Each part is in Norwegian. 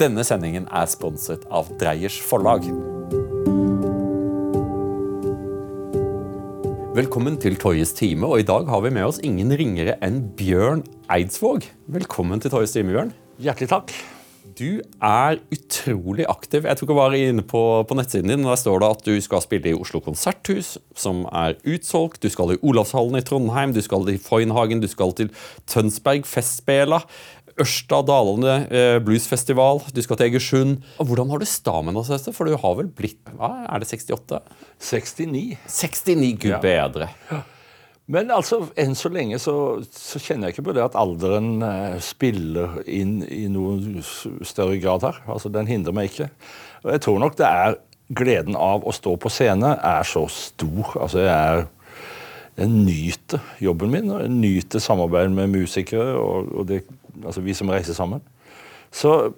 Denne sendingen er sponset av Dreyers forlag. Velkommen til Toyes time, og i dag har vi med oss ingen ringere enn Bjørn Eidsvåg. Velkommen til Toyes time, Bjørn. Hjertelig takk. Du er utrolig aktiv. Jeg tok og var inne på, på, nettsiden din, og Der står det at du skal spille i Oslo konserthus, som er utsolgt. Du skal i Olavshallen i Trondheim, du skal i Foynhagen, du skal til Tønsberg Festspela. Ørsta Dalane eh, bluesfestival, du skal til Egersund. Hvordan har du stamina til? For du har vel blitt hva, Er det 68? 69. 69, gud Ja. bedre. Men altså, enn så lenge så, så kjenner jeg ikke på det at alderen eh, spiller inn i noen større grad her. Altså, Den hindrer meg ikke. Og jeg tror nok det er gleden av å stå på scene er så stor. Altså, jeg er jeg nyter jobben min, og jeg nyter samarbeid med musikere og, og det, altså vi som reiser sammen. Så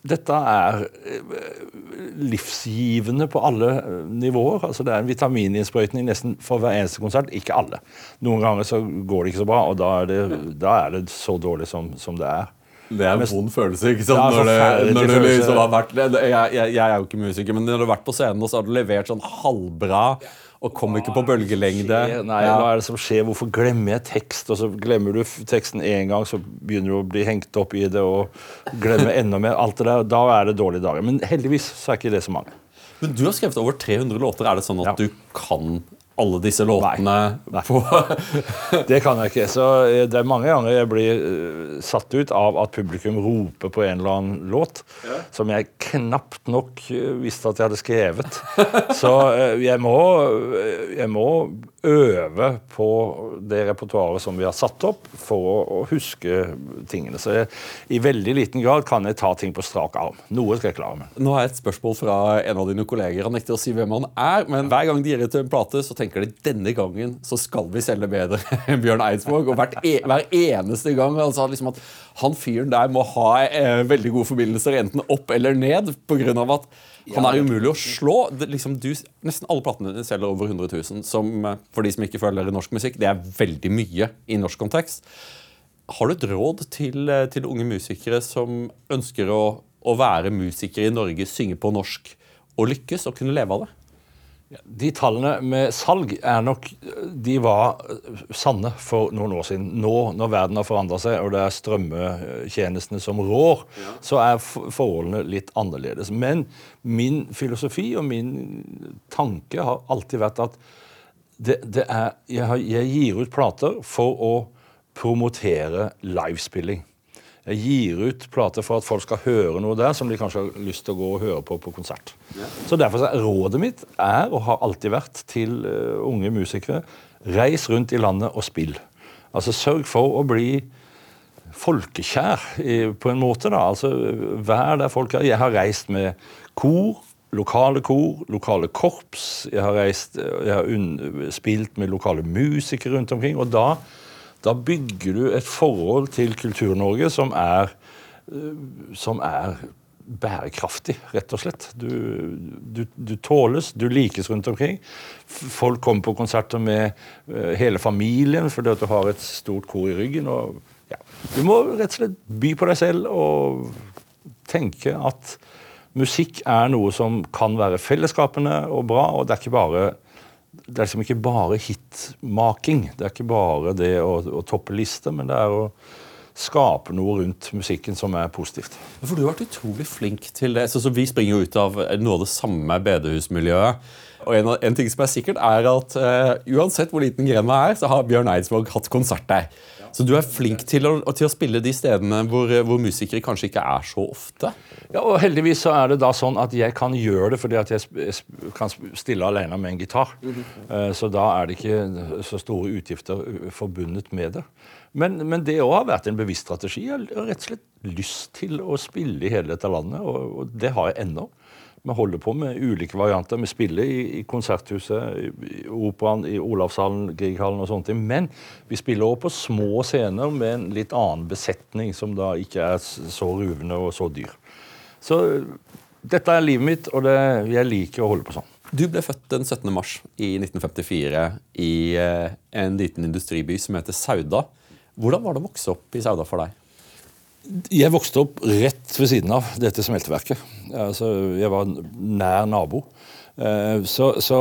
dette er eh, livsgivende på alle eh, nivåer. Altså det er en vitamininnsprøytning nesten for hver eneste konsert. Ikke alle. Noen ganger så går det ikke så bra, og da er det, da er det så dårlig som, som det er. Det er en vond følelse. ikke sant? Det når, det, når du liksom har vært jeg, jeg, jeg er jo ikke musiker, men når du har vært på scenen og så har du levert sånn halvbra og kom ikke på bølgelengde Nei, Ja. hva er det som skjer? Hvorfor glemmer jeg tekst? Og så glemmer du teksten én gang, så begynner du å bli hengt opp i det og glemmer enda mer. Alt det der, Da er det dårlige dager. Men heldigvis så er ikke det så mange. Men du har skrevet over 300 låter. Er det sånn at Ja. du kan alle disse låtene Nei. på Det kan jeg ikke. Så eh, det er mange ganger jeg blir eh, satt ut av at publikum roper på en eller annen låt som jeg knapt nok eh, visste at jeg hadde skrevet. Så jeg må, jeg må øve på det repertoaret som vi har satt opp, for å, huske tingene. Så jeg, i veldig liten grad kan jeg ta ting på strak arm. Noe skal jeg klare med. Nå har jeg et spørsmål fra en av dine kolleger. Han nekter å si hvem han er, men hver gang de gir ut en plate, så tenker de denne gangen så skal vi selge bedre enn Bjørn Eidsvåg. Og e hver eneste gang han sa liksom at han fyren der må ha eh, veldig gode forbindelser enten opp eller ned På grunn av at han er umulig å slå. Liksom, du, nesten alle platene dine selger over 100 000, som eh, for de som ikke følger norsk musikk, det er veldig mye i norsk kontekst. Har du et råd til, eh, til unge musikere som ønsker å, å være musikere i Norge, synge på norsk og lykkes og kunne leve av det? De tallene med salg er nok De var sanne for noen år siden. Nå når verden har forandra seg, og det er strømmetjenestene som rår, så er forholdene litt annerledes. Men min filosofi og min tanke har alltid vært at det, det er, jeg, har, jeg gir ut plater for å promotere livespilling. Jeg gir ut plater for at folk skal høre noe der som de kanskje har lyst til å gå og høre på på konsert. Så derfor så er Rådet mitt er, og har alltid vært, til uh, unge musikere reis rundt i landet og spill. Altså Sørg for å bli folkekjær i, på en måte. da, altså Vær der folk er. Jeg har reist med kor, lokale kor, lokale korps. Jeg har, reist, jeg har spilt med lokale musikere rundt omkring. og da da bygger du et forhold til Kultur-Norge som er eh, som er bærekraftig, rett og slett. Du, du, du tåles, du likes rundt omkring. Folk kommer på konserter med eh, hele familien fordi at du har et stort kor i ryggen. Og, ja. Du må rett og slett by på deg selv og tenke at musikk er noe som kan være fellesskapende og bra, og det er ikke bare det er liksom ikke bare hitmaking. Det er ikke bare det å, å toppe lister, men det er å skape noe rundt musikken som er positivt. For du har vært utrolig flink til det. Så, så Vi springer jo ut av noe av det samme bedehusmiljøet. Og en, en ting som er sikkert, er at uh, uansett hvor liten grenda er, så har Bjørn Eidsvåg hatt konsert der. Så du er flink til å, til å spille de stedene hvor, hvor musikere kanskje ikke er så ofte. Ja, og Heldigvis så er det da sånn at jeg kan gjøre det fordi at jeg kan stille alene med en gitar. Eh, Så da er det ikke så store utgifter uh, forbundet med det. Men, men det òg har vært en bevisst strategi. Jeg har rett og slett lyst til å spille i hele dette landet, og, og det har jeg ennå. Vi holder på med ulike varianter. Vi spiller i, i Konserthuset, i, Operaen, i Olavshallen, Grieghallen og sånne ting. Men vi spiller også på små scener med en litt annen besetning, som da ikke er så ruvende og så dyr. Så dette er livet mitt, og det, jeg liker å holde på sånn. Du ble født den 17. mars i 1954 i eh, en liten industriby som heter Sauda. Hvordan var det å vokse opp i Sauda for deg? Jeg vokste opp rett ved siden av dette smelteverket. Altså, jeg var nær nabo. Eh, så, så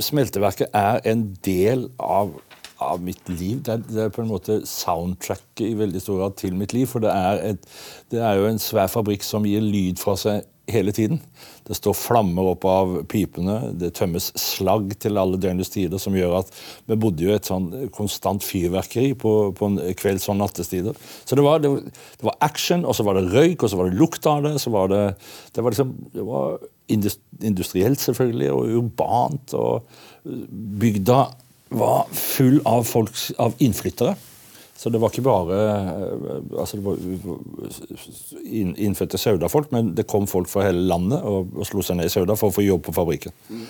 smelteverket er en del av, av mitt liv. Det er, det er, på en måte soundtracket i veldig stor grad til mitt liv. For det er, et, det er jo en svær fabrikk som gir lyd fra seg hele tiden. Det står flammer opp av pipene, det tømmes slagg til alle døgnets tider, som gjør at vi bodde jo et sånn konstant fyrverkeri på, på en kvelds- og nattestider. Så det var, det, det var, action, og så var det røyk, og så var det lukt av det. så var Det det var liksom, det var industrielt, selvfølgelig, og urbant. og Bygda var full av folk, av innflyttere. Så det var ikke bare eh, altså det var innfødte Sauda-folk, men det kom folk fra hele landet og, og slo seg ned i Sauda for å få jobb på fabrikken. Mm.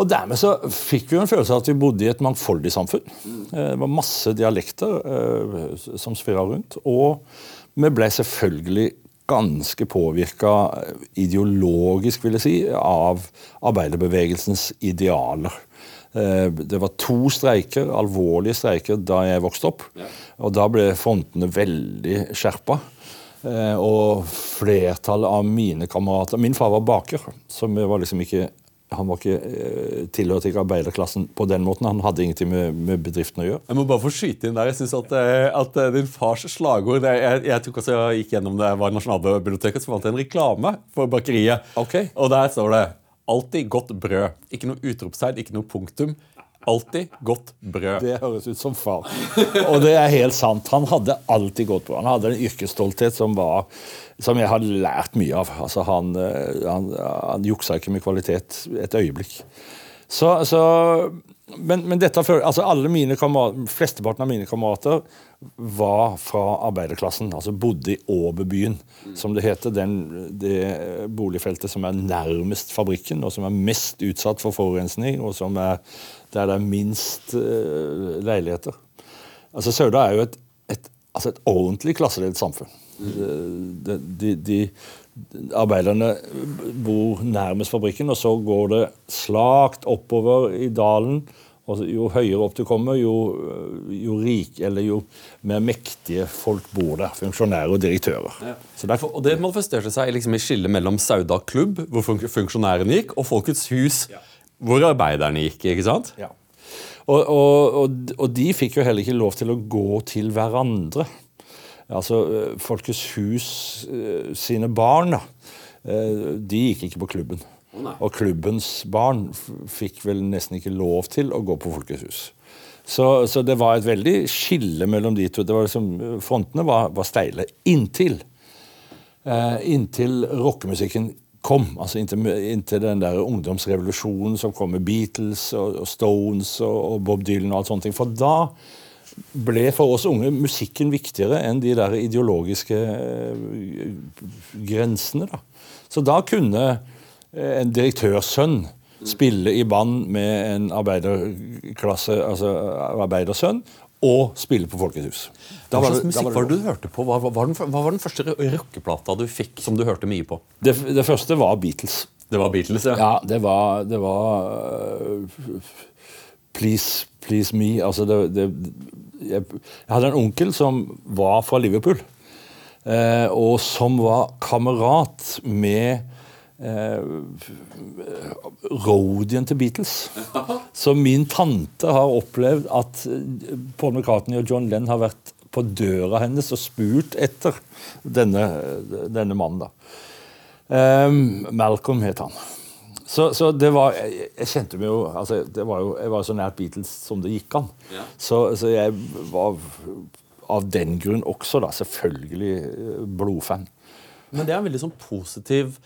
Og Dermed så fikk vi en følelse av at vi bodde i et mangfoldig samfunn. Mm. Det var masse dialekter eh, som svirra rundt. Og vi ble selvfølgelig ganske påvirka ideologisk, vil jeg si, av arbeiderbevegelsens idealer. Eh, det var to streiker, alvorlige streiker da jeg vokste opp. Ja. Og da ble frontene veldig skjerpa. Eh, og flertallet av mine kamerater Min far var baker, som var liksom ikke han var ikke eh, tilhørte ikke arbeiderklassen på den måten. Han hadde ingenting med, med, bedriften å gjøre. Jeg må bare få skyte inn der. Jeg synes at, at din fars slagord det, jeg, jeg, tok også, jeg gikk gjennom det var Nasjonalbiblioteket, så fant jeg en reklame for bakeriet. Okay. Og der står det Alltid godt brød. Ikke noe utropstegn, ikke noe punktum. Alltid godt brød. Det høres ut som far. Og det er helt sant. Han hadde alltid godt brød. Han hadde en yrkesstolthet som, var, som jeg har lært mye av. Altså, han, eh, han, han juksa ikke med kvalitet et øyeblikk. Så, så men, men dette, altså alle mine kamerater, flesteparten av mine kamerater var fra arbeiderklassen. altså Bodde i Åbebyen, som det heter. Den, det boligfeltet som er nærmest fabrikken, og som er mest utsatt for forurensning, og som er der det er minst uh, leiligheter. Altså Sauda er jo et, et, altså et ordentlig klassedelt samfunn. De, de, de, arbeiderne bor nærmest fabrikken, og så går det slakt oppover i dalen og jo høyere opp du kommer, jo, jo rik, eller jo mer mektige folk bor der. Funksjonærer og direktører. Ja. Der, og Det manifesterte seg liksom i skillet mellom Sauda klubb, hvor funksjonærene gikk, og Folkets hus, ja. hvor arbeiderne gikk. ikke sant? Ja. Og, og, og, og, de fikk jo heller ikke lov til å gå til hverandre. Altså, Folkets hus eh, sine barn, da, eh, de gikk ikke på klubben. Og klubbens barn fikk vel nesten ikke lov til å gå på Folkets hus. Så, så, det var et veldig skille mellom de to. Liksom, frontene var, var, steile inntil eh, inntil rockemusikken kom. altså inntil, inntil, den der ungdomsrevolusjonen som kom med Beatles og, og Stones og, og, Bob Dylan og alt sånne ting. For da ble for oss unge musikken viktigere enn de der ideologiske eh, grensene. da. Så da kunne Eh, en direktørsønn spille i band med en arbeiderklasse, altså arbeidersønn, og spille på Folkets. Hva slags musikk var det du hørte på? Hva var, den, hva var den første rockeplata du fikk som du hørte mye på? Det, det, første var Beatles. Det var Beatles, ja? Ja, det var, det var Please, Please Me. Altså det, det jeg, jeg, hadde en onkel som var fra Liverpool, Eh, og som var kamerat med eh, roadien til Beatles. Så min tante har opplevd at eh, Paul McCartney og John Lenn har vært på døra hennes og spurt etter denne, denne mannen. da. Eh, Malcolm het han. Så, så, det var Jeg, jeg kjente meg jo, altså, det var jo Jeg var så nært Beatles som det gikk an. Ja. Så, så, jeg var av den grunn også da, selvfølgelig eh, blodfan. Men det er en veldig sånn positiv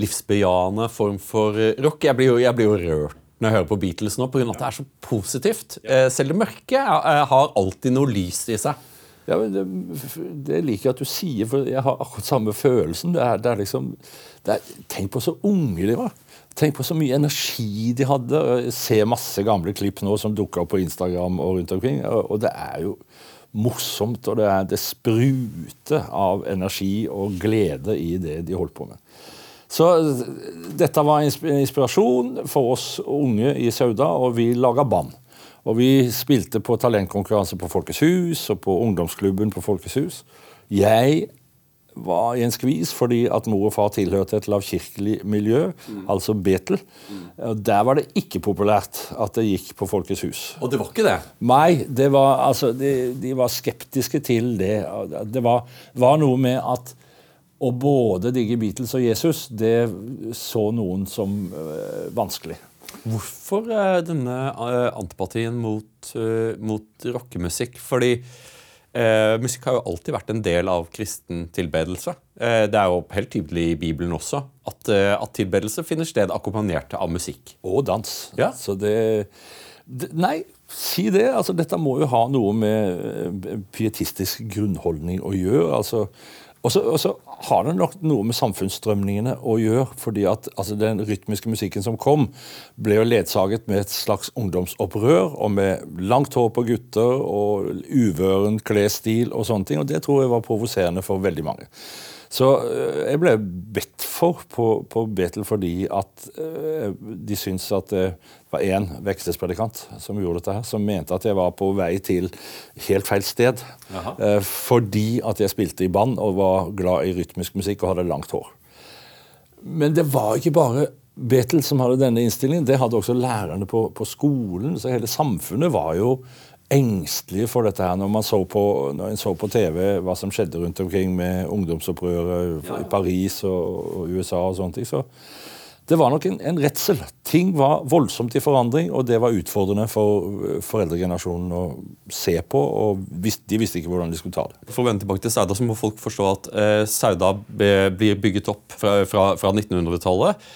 livsbejaende form for eh, rock. Jeg blir jo, jeg blir jo rørt når jeg hører på Beatles nå, pga. at det er så positivt. Eh, selv det mørke har alltid noe lys i seg. Ja, men det, det liker jeg at du sier, for jeg har akkurat samme følelsen. Det er, det er liksom, det er, tenk på så unge de var. Tenk på så mye energi de hadde. Jeg ser masse gamle klipp nå som dukker opp på Instagram og rundt omkring. Og, det er jo morsomt, og det, er, det spruter av energi og glede i det de holdt på med. Så dette var inspirasjon for oss unge i Sauda, og vi laga band. Og vi spilte på talentkonkurranse på Folkets hus og på ungdomsklubben på Folkets hus. Jeg var i en skvis fordi at mor og far tilhørte et lavkirkelig miljø, altså Betel. Mm. Der var det ikke populært at det gikk på Folkets hus. Og det var ikke det? Nei, det var, altså, de, de var skeptiske til det. Det var, var noe med at å både digge Beatles og Jesus, det så noen som øh, vanskelig. Hvorfor eh, denne eh, antipatien mot, øh, mot rockemusikk? Fordi eh, musikk har jo alltid vært en del av kristen tilbedelse. Eh, det er jo helt tydelig i Bibelen også at, eh, at tilbedelse finner sted akkompagnert av musikk. Og dans. Ja. Så det, det Nei, si det. Altså, dette må jo ha noe med eh, pietistisk grunnholdning å gjøre. altså og så har det nok noe med samfunnsstrømningene å gjøre. fordi at altså, Den rytmiske musikken som kom, ble jo ledsaget med et slags ungdomsopprør. Og med langt hår på gutter og uvøren klesstil og sånne ting. Og det tror jeg var provoserende for veldig mange. Så øh, jeg ble bedt for på, på Betel fordi at øh, de syns at det var én vekstelspredikant som gjorde dette her, som mente at jeg var på vei til helt feil sted. Uh, fordi at jeg spilte i band og var glad i rytmisk musikk og hadde langt hår. Men det var ikke bare Betel som hadde denne innstillingen, det hadde også lærerne på, på skolen. Så hele samfunnet var jo engstelige for dette her når man så på, når en så på TV hva som skjedde rundt omkring med ungdomsopprøret i Paris og, og, USA og sånne ting. Så det var nok en, en redsel. Ting var voldsomt i forandring, og det var utfordrende for foreldregenerasjonen å se på. og De visste ikke hvordan de skulle ta det. For å vende tilbake til Sauda, så må folk forstå at eh, Sauda blir bygget opp fra, fra, fra 1900-tallet.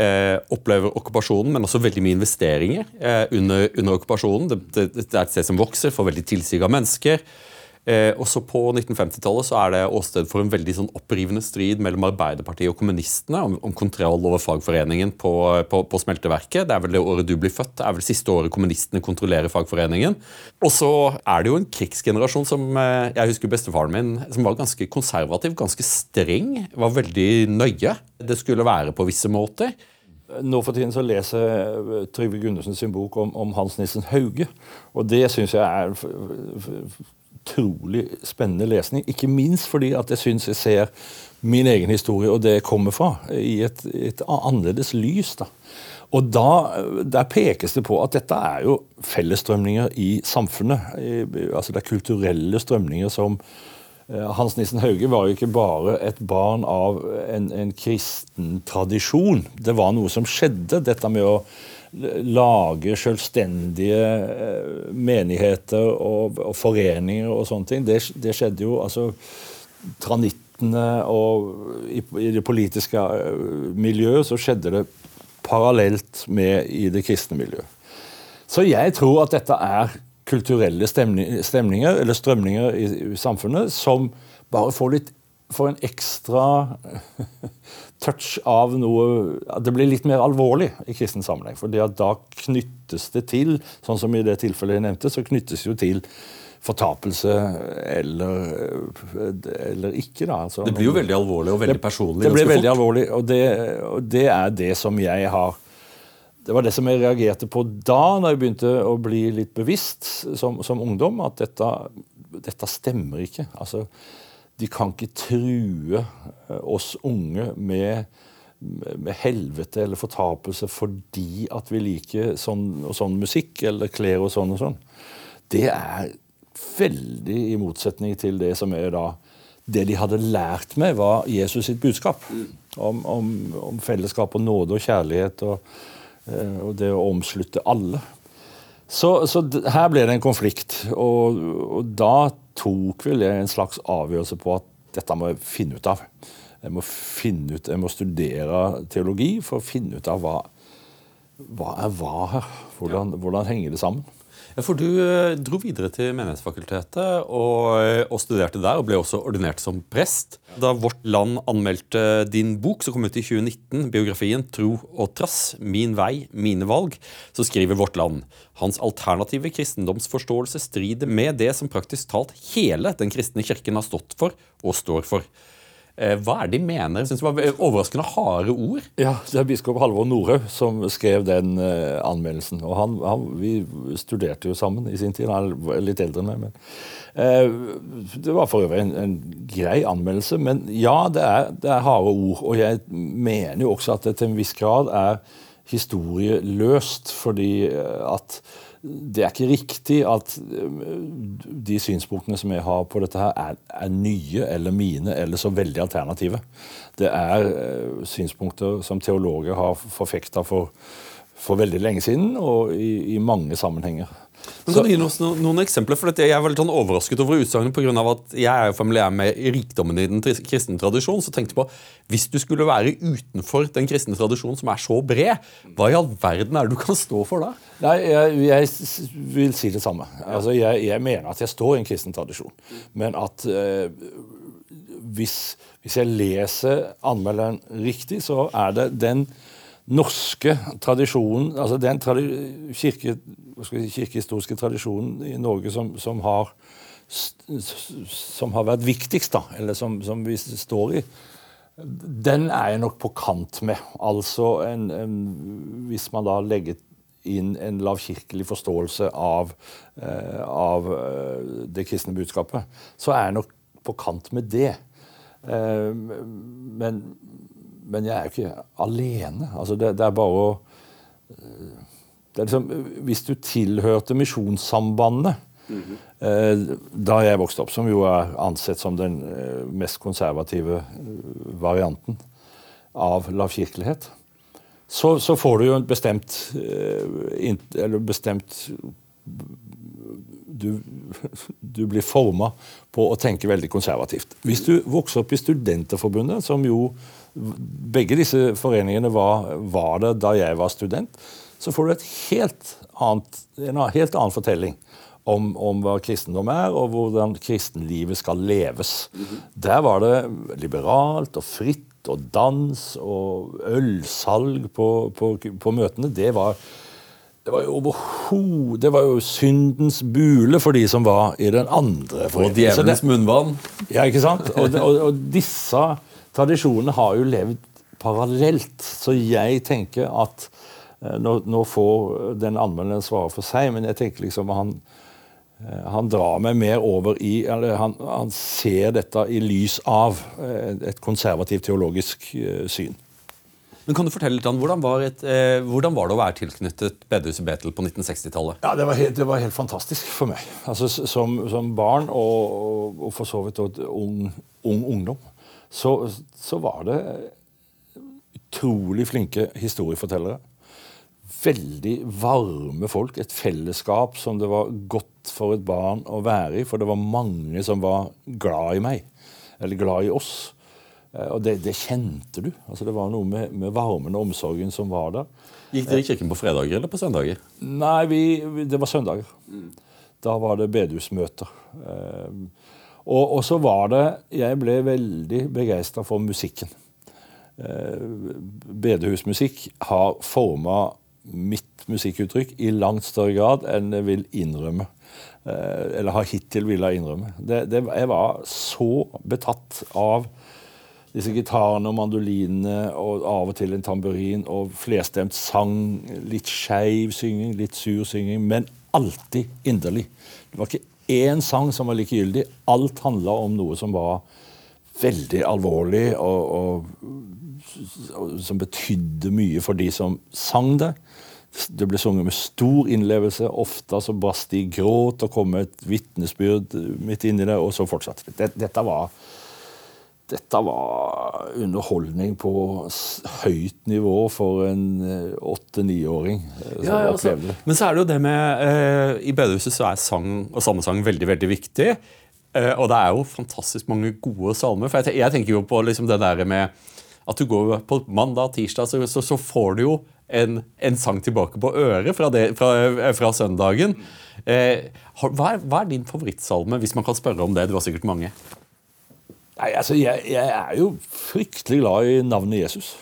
Eh, opplever okkupasjonen, men også veldig mye investeringer eh, under, under, okkupasjonen. Det, det, det, er et sted som vokser, får veldig tilsig av mennesker. Eh, også på 1950-tallet så er det åsted for en veldig sånn opprivende strid mellom Arbeiderpartiet og kommunistene om, om kontroll over fagforeningen på, på, på, smelteverket. Det er vel det året du blir født. Det er vel siste året kommunistene kontrollerer fagforeningen. Og så er det jo en krigsgenerasjon som eh, Jeg husker bestefaren min, som var ganske konservativ, ganske streng. Var veldig nøye. Det skulle være på visse måter. Nå for tiden så leser Trygve Gundersen sin bok om, om Hans Nissen Hauge. Og det syns jeg er utrolig spennende lesning. Ikke minst fordi at jeg syns jeg ser min egen historie og det jeg kommer fra, i et, et annerledes lys. da. Og da, Der pekes det på at dette er jo fellesstrømninger i samfunnet. altså Det er kulturelle strømninger som eh, Hans Nissen Hauge var jo ikke bare et barn av en, en kristen tradisjon. Det var noe som skjedde. Dette med å lage selvstendige eh, menigheter og, og foreninger og sånne ting. Det, det skjedde jo altså Tranittene og i, i, det politiske eh, miljøet så skjedde det parallelt med i det kristne miljøet. Så jeg tror at dette er kulturelle stemninger, eller strømninger i, i samfunnet som bare får litt får en ekstra touch av noe Det blir litt mer alvorlig i kristen sammenheng. For da knyttes det til, sånn som i det tilfellet jeg nevnte, så knyttes det jo til fortapelse eller, eller ikke. da. Altså, det blir jo veldig alvorlig og veldig det, personlig. Det blir veldig fort. alvorlig, og det, og det, er det som jeg har Det var det som jeg reagerte på da når jeg begynte å bli litt bevisst som, som ungdom, at dette, dette stemmer ikke. altså de kan ikke true eh, oss unge med, med helvete eller fortapelse fordi at vi liker sånn og sånn musikk eller klær og sånn og sånn. Det er veldig i motsetning til det som er da Det de hadde lært meg, var Jesus sitt budskap. Om, om, om fellesskap og nåde og kjærlighet og, eh, og det å omslutte alle. Så, så, her ble det en konflikt. Og, og, da tok vel jeg en slags avgjørelse på at dette må jeg finne ut av. Jeg må, finne ut, jeg må studere teologi for å finne ut av hva, hva er hva her. Hvordan, hvordan henger det sammen? Ja, for Du eh, dro videre til Menighetsfakultetet og, eh, og, studerte der, og ble også ordinert som prest. Da Vårt Land anmeldte din bok, som kom ut i 2019, biografien 'Tro og trass min vei, mine valg', så skriver Vårt Land hans alternative kristendomsforståelse strider med det som praktisk talt hele den kristne kirken har stått for og står for. Eh, hva er det de mener? Jeg synes det var overraskende harde ord. Ja, Det er biskop Halvor Norhaug som skrev den uh, anmeldelsen. og han, han, Vi studerte jo sammen i sin tid. Han er litt eldre enn meg. men uh, Det var for øvrig en, en, grei anmeldelse. Men ja, det er, det er harde ord. Og jeg mener jo også at det til en viss grad er historieløst, fordi at det er ikke riktig at eh, de synspunktene som jeg har på dette, her er, er nye eller mine eller så veldig alternative. Det er uh, synspunkter som teologer har forfekta for, for veldig lenge siden og i, i mange sammenhenger. Men kan du gi oss noen, noen eksempler? For Jeg er veldig sånn overrasket over utsagnet pga. at jeg er jo familiær med rikdommen i den kristne tradisjonen. Så tenkte jeg på, Hvis du skulle være utenfor den kristne tradisjonen som er så bred, hva i all verden er det du kan stå for da? Nei, Jeg, jeg vil si det samme. Altså, jeg, jeg, mener at jeg står i en kristen tradisjon. Men at uh, hvis, hvis jeg leser anmelderen riktig, så er det den norske tradisjonen, altså den tradi kirke, si, kirkehistoriske tradisjonen i Norge som, som, har, som har vært viktigst, da, eller som, som, vi står i, den er jeg nok på kant med. Altså en, en, Hvis man da legger inn en lavkirkelig forståelse av, eh, av eh, det kristne budskapet, så er jeg nok på kant med det. Eh, men men jeg er jo ikke alene. Altså det, det, er bare å det er liksom, Hvis du tilhørte Misjonssambandet mm -hmm. eh, da jeg vokste opp, som jo er ansett som den eh, mest konservative eh, varianten av lavkirkelighet, så, så, får du jo en bestemt eh, Eller bestemt du, du, blir forma på å tenke veldig konservativt. Hvis du vokser opp i Studenterforbundet, som jo begge disse foreningene var, var, det da jeg var student. Så får du et helt annet, en helt annen fortelling om, om, hva kristendom er, og hvordan kristenlivet skal leves. Mm -hmm. Der var det liberalt og fritt og dans og ølsalg på, på, på møtene. Det var, det var jo overhodet Det var jo syndens bule for de som var i den andre. foreningen. Og djevelens munnvann. Ja, ikke sant? Og, og, og disse tradisjonene har jo levd parallelt. Så jeg tenker at eh, nå, nå får den anmelderen svare for seg, men jeg tenker liksom han, eh, han drar meg mer over i eller han, han ser dette i lys av eh, et konservativt teologisk syn. Men kan du fortelle litt om, hvordan var, et, eh, hvordan var det å være tilknyttet bedehuset Betel på 1960-tallet? Ja, det var, helt, det var, helt, fantastisk for meg. Altså, som, som barn og, og, og, for så vidt og ung, ung ungdom så, så var det utrolig flinke historiefortellere. Veldig varme folk. Et fellesskap som det var godt for et barn å være i. For det var mange som var glad i meg, eller glad i oss. Eh, og det, det kjente du. Altså Det var noe med, med, varmen og omsorgen som var der. Gikk dere i kirken på fredager eller på søndager? Nei, vi, det var søndager. Da var det bedehusmøter. Eh, og, og, så var det Jeg ble veldig begeistra for musikken. Eh, bedehusmusikk har forma mitt musikkuttrykk i langt større grad enn jeg vil innrømme. Eh, eller har hittil villet innrømme. Det, det, jeg var så betatt av disse gitarene og mandolinene og av og til en tamburin og flerstemt sang. Litt skeiv synging, litt sur synging, men alltid inderlig. Det var ikke én sang som var likegyldig. Alt handla om noe som var veldig alvorlig, og, og, og, som betydde mye for de som sang det. Det ble sunget med stor innlevelse. Ofte så brast de i gråt og kom med et vitnesbyrd midt inni det, og så fortsatte det. Dette var dette var underholdning på høyt nivå for en eh, åtte-niåring. Eh, ja, ja, altså. Men så er det jo det med eh, I bedehuset så er sang og salmesang veldig veldig viktig. Eh, og det er jo fantastisk mange gode salmer. For jeg, jeg tenker jo på liksom det der med at du går på mandag tirsdag, så, så, så får du jo en, en, sang tilbake på øret fra, det, fra, eh, fra søndagen. Eh, hva, er, hva er din favorittsalme, hvis man kan spørre om det? Du har sikkert mange. Nei, altså, jeg, jeg, er jo fryktelig glad i navnet Jesus.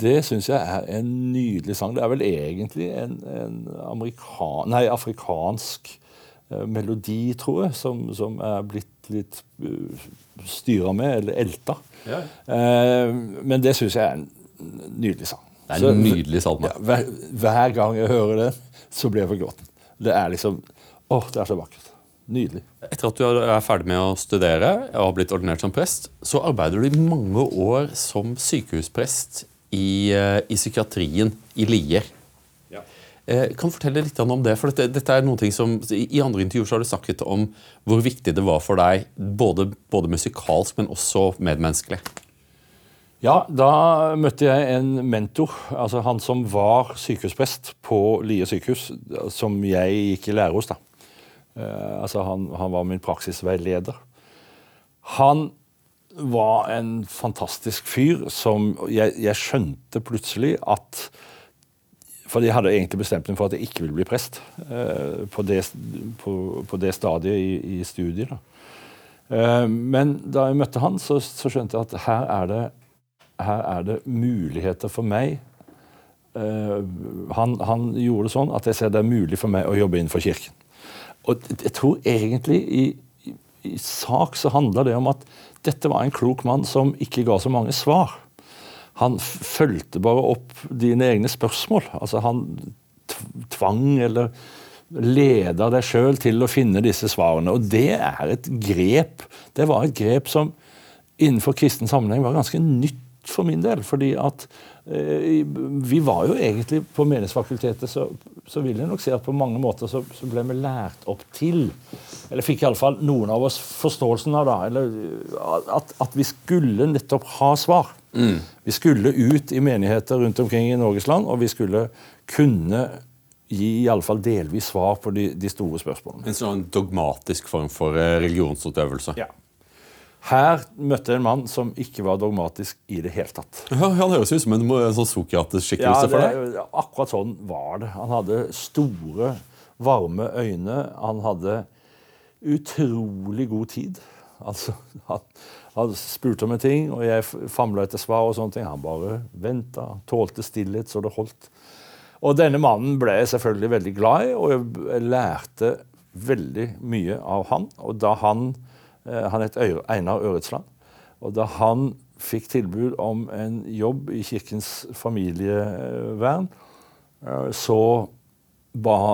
Det syns jeg er en nydelig sang. Det er vel egentlig en, en amerikan, nei, afrikansk eh, melodi, tror jeg, som, som, er blitt litt uh, styra med, eller elta. Ja. Eh, men det syns jeg er en nydelig sang. Det er en nydelig salme. Ja, hver, hver gang jeg hører den, så blir jeg forgråten. Det er liksom Åh, det er så vakkert. Nydelig. Etter at du er ferdig med å studere og har blitt ordinert som prest, så arbeider du i mange år som sykehusprest i, eh, i psykiatrien i Lier. Ja. kan du fortelle litt om det? For dette, dette er noe som, I andre intervjuer så har du snakket om hvor viktig det var for deg, både, både musikalsk, men også medmenneskelig. Ja, da møtte jeg en mentor, altså han som var sykehusprest på Lier sykehus, som jeg gikk i lære hos. da. Eh, altså han, han, var min praksisveileder. Han var en fantastisk fyr som jeg, jeg skjønte plutselig at for jeg hadde egentlig bestemt meg for at jeg ikke ville bli prest eh, på, det, på, på, det, stadiet i, i studiet. Eh, men da jeg møtte han, så, så skjønte jeg at her er, det, her er det muligheter for meg. Eh, han, han, gjorde det sånn at jeg ser det er mulig for meg å jobbe innenfor kirken. Og jeg tror egentlig i, i, i sak så handla det om at dette var en klok mann som ikke ga så mange svar han fulgte bare opp dine egne spørsmål. Altså Han tvang eller leda deg sjøl til å finne disse svarene. Og det er et grep. Det var et grep som innenfor kristen sammenheng var ganske nytt for min del. fordi at eh, vi var jo egentlig på Menighetsfakultetet, så, så vil jeg nok si at på mange måter så, så ble vi lært opp til Eller fikk iallfall noen av oss forståelsen av da, eller at, at vi skulle nettopp ha svar. Mm. Vi skulle ut i menigheter rundt omkring i Norges land, og vi skulle kunne gi i alle fall delvis svar på de, de store spørsmålene. En sånn dogmatisk form for eh, religionsutøvelse? Ja. Her møtte jeg en mann som ikke var dogmatisk i det hele tatt. Ja, Han høres ut som en, sånn Sokrates-skikkelse ja, for deg. Akkurat sånn var det. Han hadde store, varme øyne. Han hadde utrolig god tid. Altså, han, han spurte om en ting, og jeg famla etter svar. og sånne ting. Han bare venta, tålte stillhet så det holdt. Og denne mannen ble jeg selvfølgelig veldig glad i, og jeg lærte veldig mye av han. Og da han Han het Einar Øretsland. Og da han fikk tilbud om en jobb i Kirkens familievern, eh, så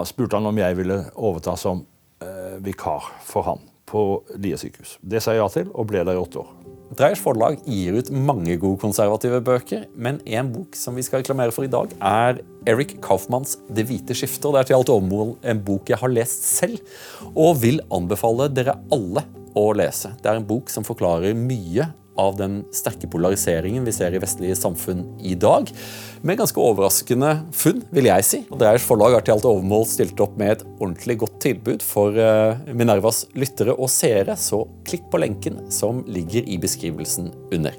spurte han om jeg ville overta som eh, vikar for han på Lier sykehus. Det sa jeg ja til, og ble der i åtte år. Dreiers forlag gir ut mange gode konservative bøker, men en bok som vi skal reklamere for i dag, er Eric Kaufmanns 'Det hvite skiftet'. Det er til alt overmål en bok jeg har lest selv, og vil anbefale dere alle å lese. Det er en bok som forklarer mye av den sterke polariseringen vi ser i vestlige samfunn i dag. Med ganske overraskende funn, vil jeg si. Dreiers forlag har til alt overmål stilt opp med et ordentlig godt tilbud for eh, Minervas lyttere og seere, så klikk på lenken som ligger i beskrivelsen under.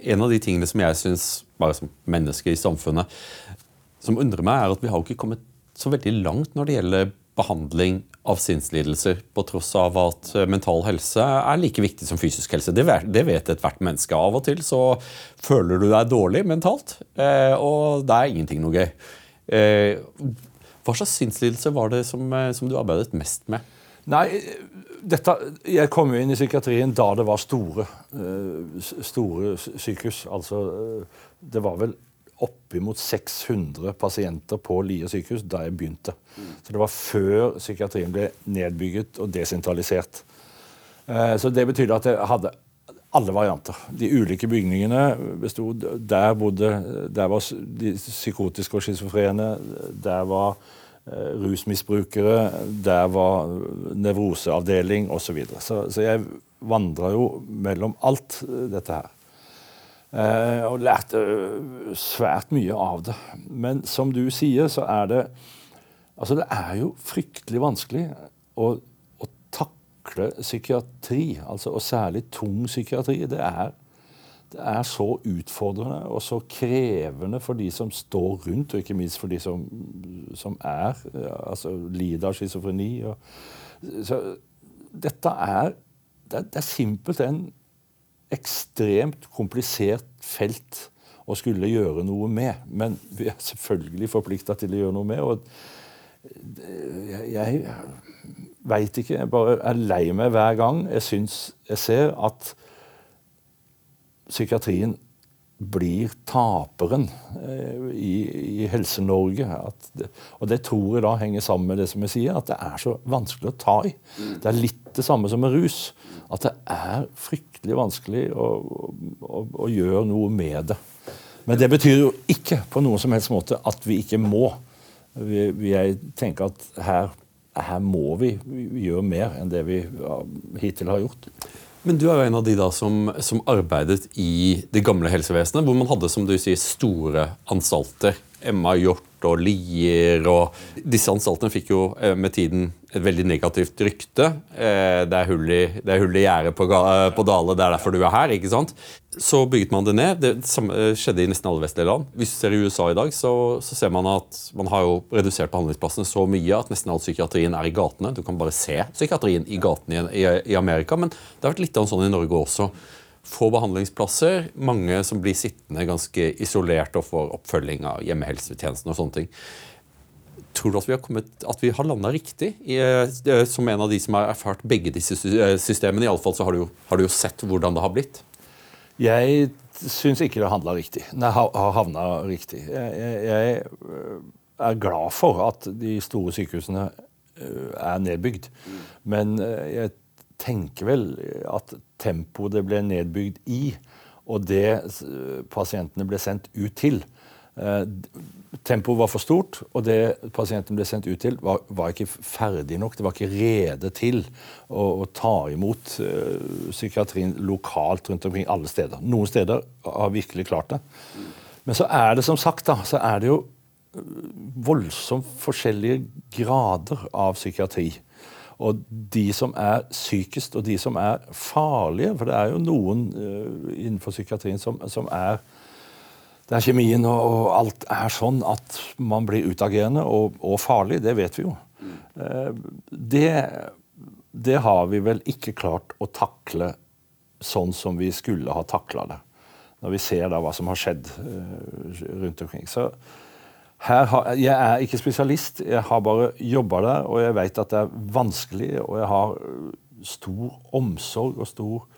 En av de tingene som jeg syns, bare som menneske i samfunnet, som undrer meg, er at vi har ikke kommet så veldig langt når det gjelder behandling av sinnslidelser, på tross av at eh, mental helse er like viktig som fysisk helse. Det vet ethvert menneske. Av og til så føler du deg dårlig mentalt, eh, og det er ingenting noe gøy. Eh, hva slags sinnslidelse var det som, som, du arbeidet mest med? Nei, dette, Jeg kom jo inn i psykiatrien da det var store, store sykehus. Altså, det var vel oppimot 600 pasienter på Lier sykehus da jeg begynte. Så det var før psykiatrien ble nedbygget og desentralisert. Eh, så det betydde at jeg hadde alle varianter. De ulike bygningene bestod Der bodde der var de psykotiske og schizofrene. Der var eh, rusmisbrukere. Der var nevroseavdeling osv. Så, videre. så Så jeg vandra jo mellom alt dette her. Eh, og lærte eh, svært mye av det. Men som du sier, så er det Altså, det er jo fryktelig vanskelig å, å takle psykiatri, altså, og særlig tung psykiatri. Det er, det er så utfordrende og så krevende for de som står rundt, og ikke minst for de som, som er, altså lider av schizofreni. Så dette er det, det er simpelthen ekstremt komplisert felt å skulle gjøre noe med. Men vi er selvfølgelig forplikta til å gjøre noe med. og jeg, veit ikke. Jeg bare er lei meg hver gang jeg syns jeg ser at psykiatrien blir taperen eh, i, i Helse-Norge. Og det tror jeg da henger sammen med det som jeg sier, at det er så vanskelig å ta i. Det er litt det samme som med rus. At det er fryktelig vanskelig å, å, å gjøre noe med det. Men det betyr jo ikke på noen som helst måte at vi ikke må. Vi tenker at her, her må vi gjøre mer enn det vi hittil har gjort. Men du er jo en av de da som, som, arbeidet i det gamle helsevesenet, hvor man hadde som du sier, store anstalter. Emma Hjort og Lier og Disse anstaltene fikk jo eh, med tiden et veldig negativt rykte. Eh, det er hull i, det er gjerdet på, på Dale, det er derfor du er her. ikke sant? Så bygget man det ned. Det eh, skjedde i nesten alle vestlige land. Hvis du ser i USA i dag, så, så, ser man at man har jo redusert behandlingsplassene så mye at nesten all psykiatrien er i gatene. Du kan bare se psykiatrien i gatene i, i, Amerika, men det har vært litt av sånn i Norge også få behandlingsplasser. Mange som blir sittende ganske isolert og får oppfølging av hjemmehelsetjenesten og sånne ting. Tror du at vi har, kommet, har landa riktig? I, eh, som en av de som har erfart begge disse eh, systemene. i alle fall så har du, har du jo sett hvordan det har blitt. Jeg syns ikke det handla riktig. Nei, har havna riktig. Jeg, jeg, eh, er glad for at de store sykehusene er nedbygd. Men jeg tenker vel at tempoet det ble nedbygd i, og det pasientene ble sendt ut til eh, Tempoet var for stort, og det pasienten ble sendt ut til, var, var ikke ferdig nok. Det var ikke rede til å, å ta imot uh, psykiatrien lokalt rundt omkring alle steder. Noen steder har virkelig klart det. Men så er det som sagt da, så er det jo voldsomt forskjellige grader av psykiatri. Og de som er sykest, og de som er farlige For det er jo noen uh, innenfor psykiatrien som, som, er Det er kjemien og, og, alt er sånn at man blir utagerende og, og farlig. Det vet vi jo. Uh, det, det, har vi vel ikke klart å takle sånn som vi skulle ha takla det. Når vi ser da hva som har skjedd uh, rundt omkring. Så har, jeg er ikke spesialist, jeg har bare jobba der, og jeg vet at det er vanskelig, og jeg har øh, stor omsorg og stor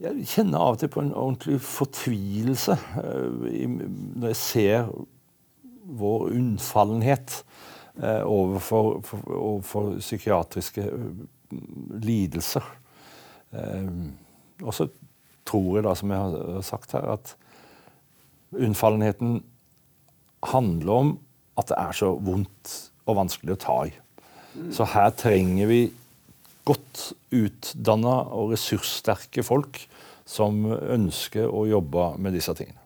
Jeg kjenner av og til på en ordentlig fortvilelse øh, når jeg ser vår unnfallenhet øh, overfor, overfor psykiatriske lidelser. Og så tror jeg, da, som jeg har sagt her, at unnfallenheten handler om at det er så vondt og vanskelig å ta i. Så her trenger vi godt utdanna og ressurssterke folk som ønsker å jobbe med disse tingene.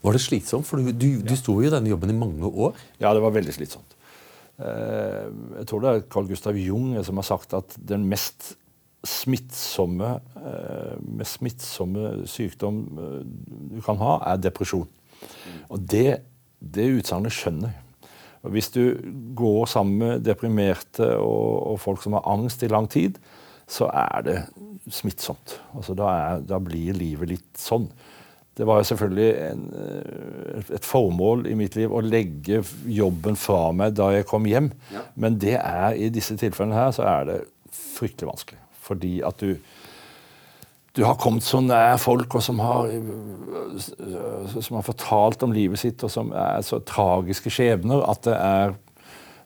Var det slitsomt? For du, du, du sto jo i denne jobben i mange år. Ja, det var veldig slitsomt. Eh, jeg tror det er Carl Gustav Jung som har sagt at den mest smittsomme, eh, mest smittsomme sykdom eh, du kan ha, er depresjon. Og det det utsagnet skjønner jeg. Hvis du går sammen med deprimerte og, og, folk som har angst i lang tid, så er det smittsomt. Altså, da, er, da blir livet litt sånn. Det var selvfølgelig en, eh, et formål i mitt liv å legge jobben fra meg da jeg kom hjem. Ja. Men det er, i disse tilfellene her så er det fryktelig vanskelig. Fordi at du du har kommet så nær folk, og som har, som har fortalt om livet sitt, og som er så tragiske skjebner at det er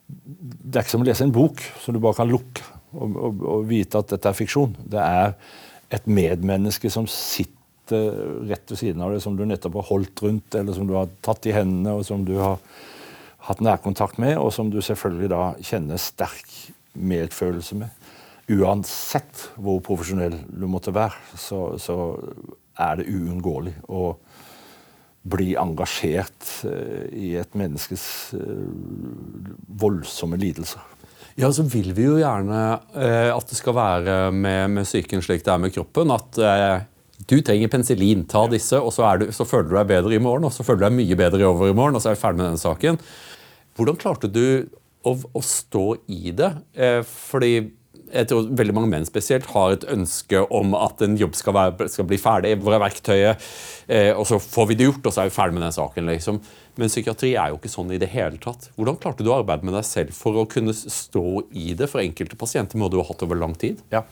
Det er ikke som å lese en bok som du bare kan lukke og, og, og vite at dette er fiksjon. Det er et medmenneske som sitter rett ved siden av deg, som du nettopp har holdt rundt, eller som du har tatt i hendene, og som du har hatt nærkontakt med, og som du selvfølgelig da kjenner sterk medfølelse med uansett hvor profesjonell du måtte være, så, så er det uunngåelig å bli engasjert uh, i et menneskes uh, voldsomme lidelser. Ja, så vil vi jo gjerne uh, at det skal være med, med psyken slik det er med kroppen. At du trenger penicillin, ta disse, og så, du, så, føler du deg bedre i morgen. Og så føler du deg mye bedre i overmorgen, og så er vi ferdig med denne saken. Hvordan klarte du å, å stå i det? fordi jeg tror veldig mange menn spesielt har et ønske om at en jobb skal, være, skal bli ferdig. Hvor er verktøyet? Eh, og så får vi det gjort, og så er vi ferdig med den saken. liksom. Men psykiatri er jo ikke sånn i det hele tatt. Hvordan klarte du å arbeide med deg selv for å kunne stå i det? For enkelte pasienter må du ha hatt over lang tid. Ja.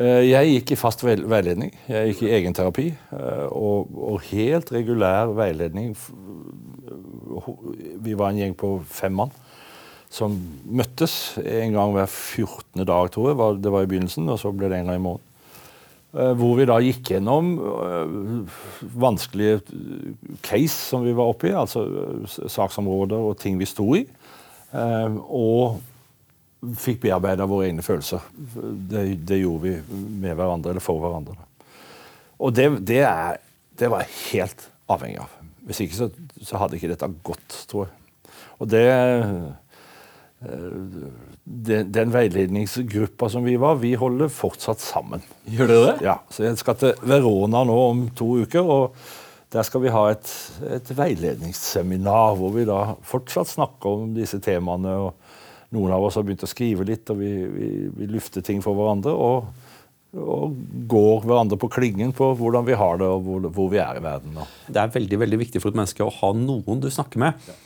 Eh, jeg gikk i fast veiledning. Jeg gikk i egenterapi. Eh, og, og helt regulær veiledning. Vi var en gjeng på fem mann som møttes en gang hver 14. dag, tror jeg. Det var i begynnelsen, og så ble det en gang i måneden. Eh, hvor vi da gikk gjennom vanskelige case som vi var oppe i, altså saksområder og ting vi sto i. Og fikk bearbeida våre egne følelser. Det, det, gjorde vi med hverandre, eller for hverandre. Og det, det, er, det var jeg helt avhengig av. Hvis ikke så, så, hadde ikke dette gått, tror jeg. Og det, eh, det Den veiledningsgruppa som vi var, vi holder fortsatt sammen. Gjør dere det? Ja, så Jeg skal til Verona nå om to uker. og der skal vi ha et, et veiledningsseminar hvor vi da fortsatt snakker om disse temaene. og noen av oss har begynt å skrive litt, og vi, vi, vi lufter ting for hverandre. Og, og, går hverandre på klingen på hvordan vi har det, og hvor, hvor vi er i verden. Det er veldig veldig viktig for et menneske å ha noen du snakker med. Ja.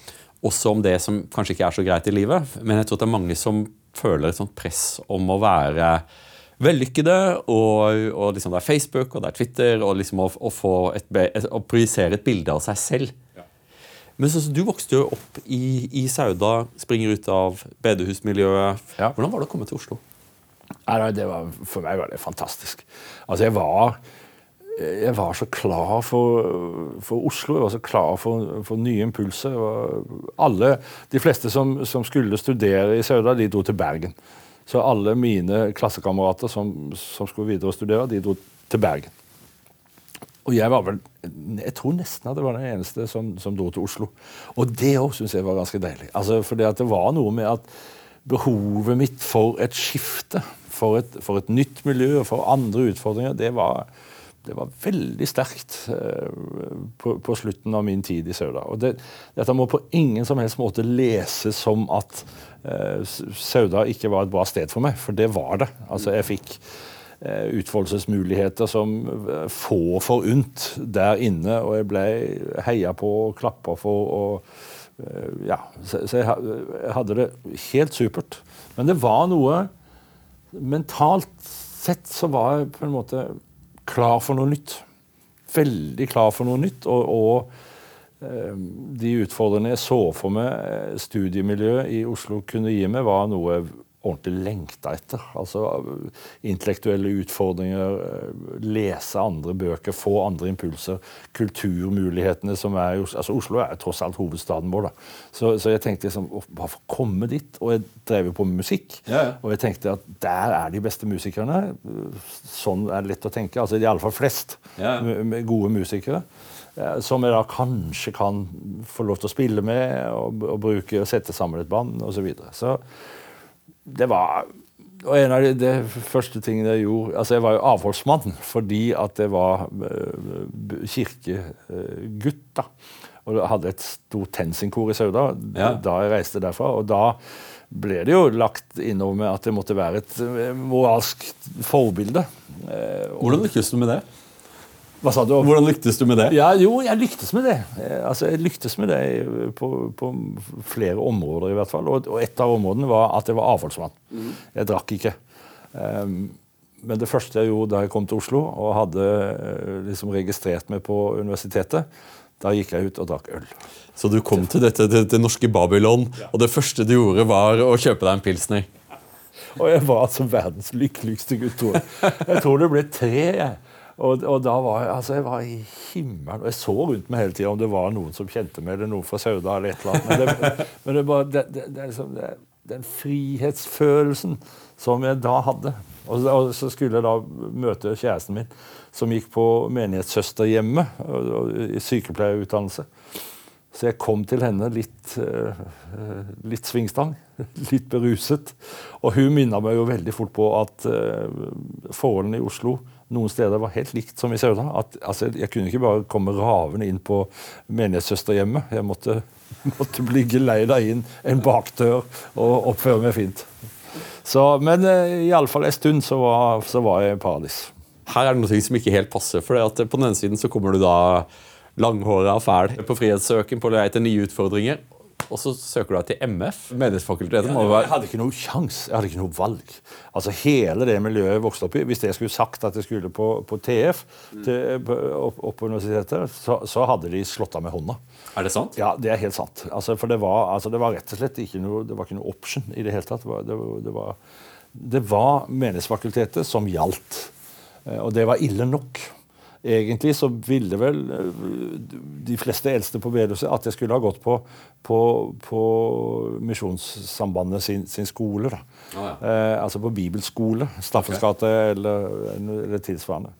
Også om det som kanskje ikke er så greit i livet. Men jeg tror det er mange som føler et sånt press om å være vellykkede. Og, og liksom det er Facebook og det er Twitter, og liksom å, å, få et, å projisere et bilde av seg selv. Men så, så Du vokste jo opp i, i, Sauda, springer ut av bedehusmiljøet. Ja. Hvordan var det å komme til Oslo? Nei, det var, For meg var det fantastisk. Altså, jeg var, jeg var så klar for, for, Oslo. Jeg var så klar for, for nye impulser. Alle, De fleste som, som, skulle studere i Sauda, de dro til Bergen. Så alle mine klassekamerater som, som skulle videre og studere, de dro til Bergen. Og jeg var vel Jeg tror nesten at det var den eneste som, som dro til Oslo. Og det òg syns jeg var ganske deilig. Altså, fordi at det var noe med at behovet mitt for et skifte, for et, for et nytt miljø for andre utfordringer, det var, det var veldig sterkt uh, på, på, slutten av min tid i Sauda. Og det, dette må på ingen som helst måte leses som at uh, Sauda ikke var et bra sted for meg, for det var det. Altså, jeg fikk Eh, utfoldelsesmuligheter som eh, få forunt der inne. Og jeg ble heia på og klappa for. og eh, ja, Så, jeg, hadde det helt supert. Men det var noe Mentalt sett så var jeg på en måte klar for noe nytt. Veldig klar for noe nytt. og, og de utfordrende jeg så for meg studiemiljøet i Oslo kunne gi meg, var noe ordentlig lengta etter. Altså Intellektuelle utfordringer, eh, lese andre bøker, få andre impulser. Kulturmulighetene som er altså Oslo er tross alt hovedstaden vår. da. Så, så jeg tenkte liksom, bare å komme dit. Og jeg drev jo på med musikk. Ja, ja. Og jeg tenkte at der er de beste musikerne. Sånn er det lett å tenke. altså Iallfall flest ja. med gode musikere eh, som jeg da kanskje kan få lov til å spille med og, og bruke og sette sammen et band osv. Så, videre. så det var og en av de, de, første tingene jeg gjorde altså Jeg var jo avholdsmann fordi at jeg var uh, kirkegutt. da, Og hadde et stort tensingkor i Sauda ja. da jeg reiste derfra. og da ble det jo lagt innover med at det måtte være et eh, moralsk forbilde. Uh, Hvordan lykkes du med det? Hva sa du? Hvordan lyktes du med det? Ja, jo, jeg lyktes med det. Eh, altså, jeg lyktes med det på, på flere områder, i hvert fall. Og, og, et av områdene var at jeg var avholdsmann. Mm. Jeg drakk ikke. Um, men det første jeg gjorde da jeg kom til Oslo og hadde uh, liksom registrert meg på universitetet, da gikk jeg ut og drakk øl. Så du kom til dette det, det norske Babylon, ja. og det første du gjorde, var å kjøpe deg en pilsner? Og jeg var altså verdens lykkeligste gutt. Jeg tror det ble tre. jeg. Og, og, da var altså jeg var i himmelen. Og jeg så rundt meg hele tida om det var noen som kjente meg, eller noen fra Sauda eller et eller annet. Men det, men det, bare, det, det, liksom den frihetsfølelsen som jeg da hadde. Og, og, så skulle jeg da møte kjæresten min, som gikk på menighetssøsterhjemmet i sykepleierutdannelse. Så jeg kom til henne litt, uh, litt svingstang, litt beruset. Og hun minna meg jo veldig fort på at uh, forholdene i Oslo noen steder var helt likt som i Sauda. Altså, jeg kunne ikke bare komme ravende inn på menighetssøsterhjemmet. Jeg måtte, måtte bli geleida inn en bakdør og oppføre meg fint. Så, men eh, iallfall en stund så var, så var jeg i paradis. Her er det noe som ikke helt passer. for at På den ene siden så kommer du da langhåra og fæl på frihetssøken på lei etter nye utfordringer. Og så søker du deg til MF. Menighetsfakultetet må være Jeg hadde ikke noe sjans, jeg hadde ikke noe valg. Altså Hele det miljøet jeg vokste opp i Hvis jeg skulle sagt at jeg skulle på, på TF, til, opp, opp, på universitetet, så, så, hadde de slått av med hånda. Er det sant? Ja, det er helt sant. Altså, for det var, altså, det var, rett og slett ikke noe, det var ikke noe option i det hele tatt. Det var, det, det var, det var Menighetsfakultetet som gjaldt. Eh, og det var ille nok. Egentlig så ville vel eh, de fleste eldste på bedehuset at jeg skulle ha gått på, på, på Misjonssambandet sin, sin, skole. Da. Ah, ja. eh, altså på bibelskole. Staffens gate okay. eller, eller, tilsvarende.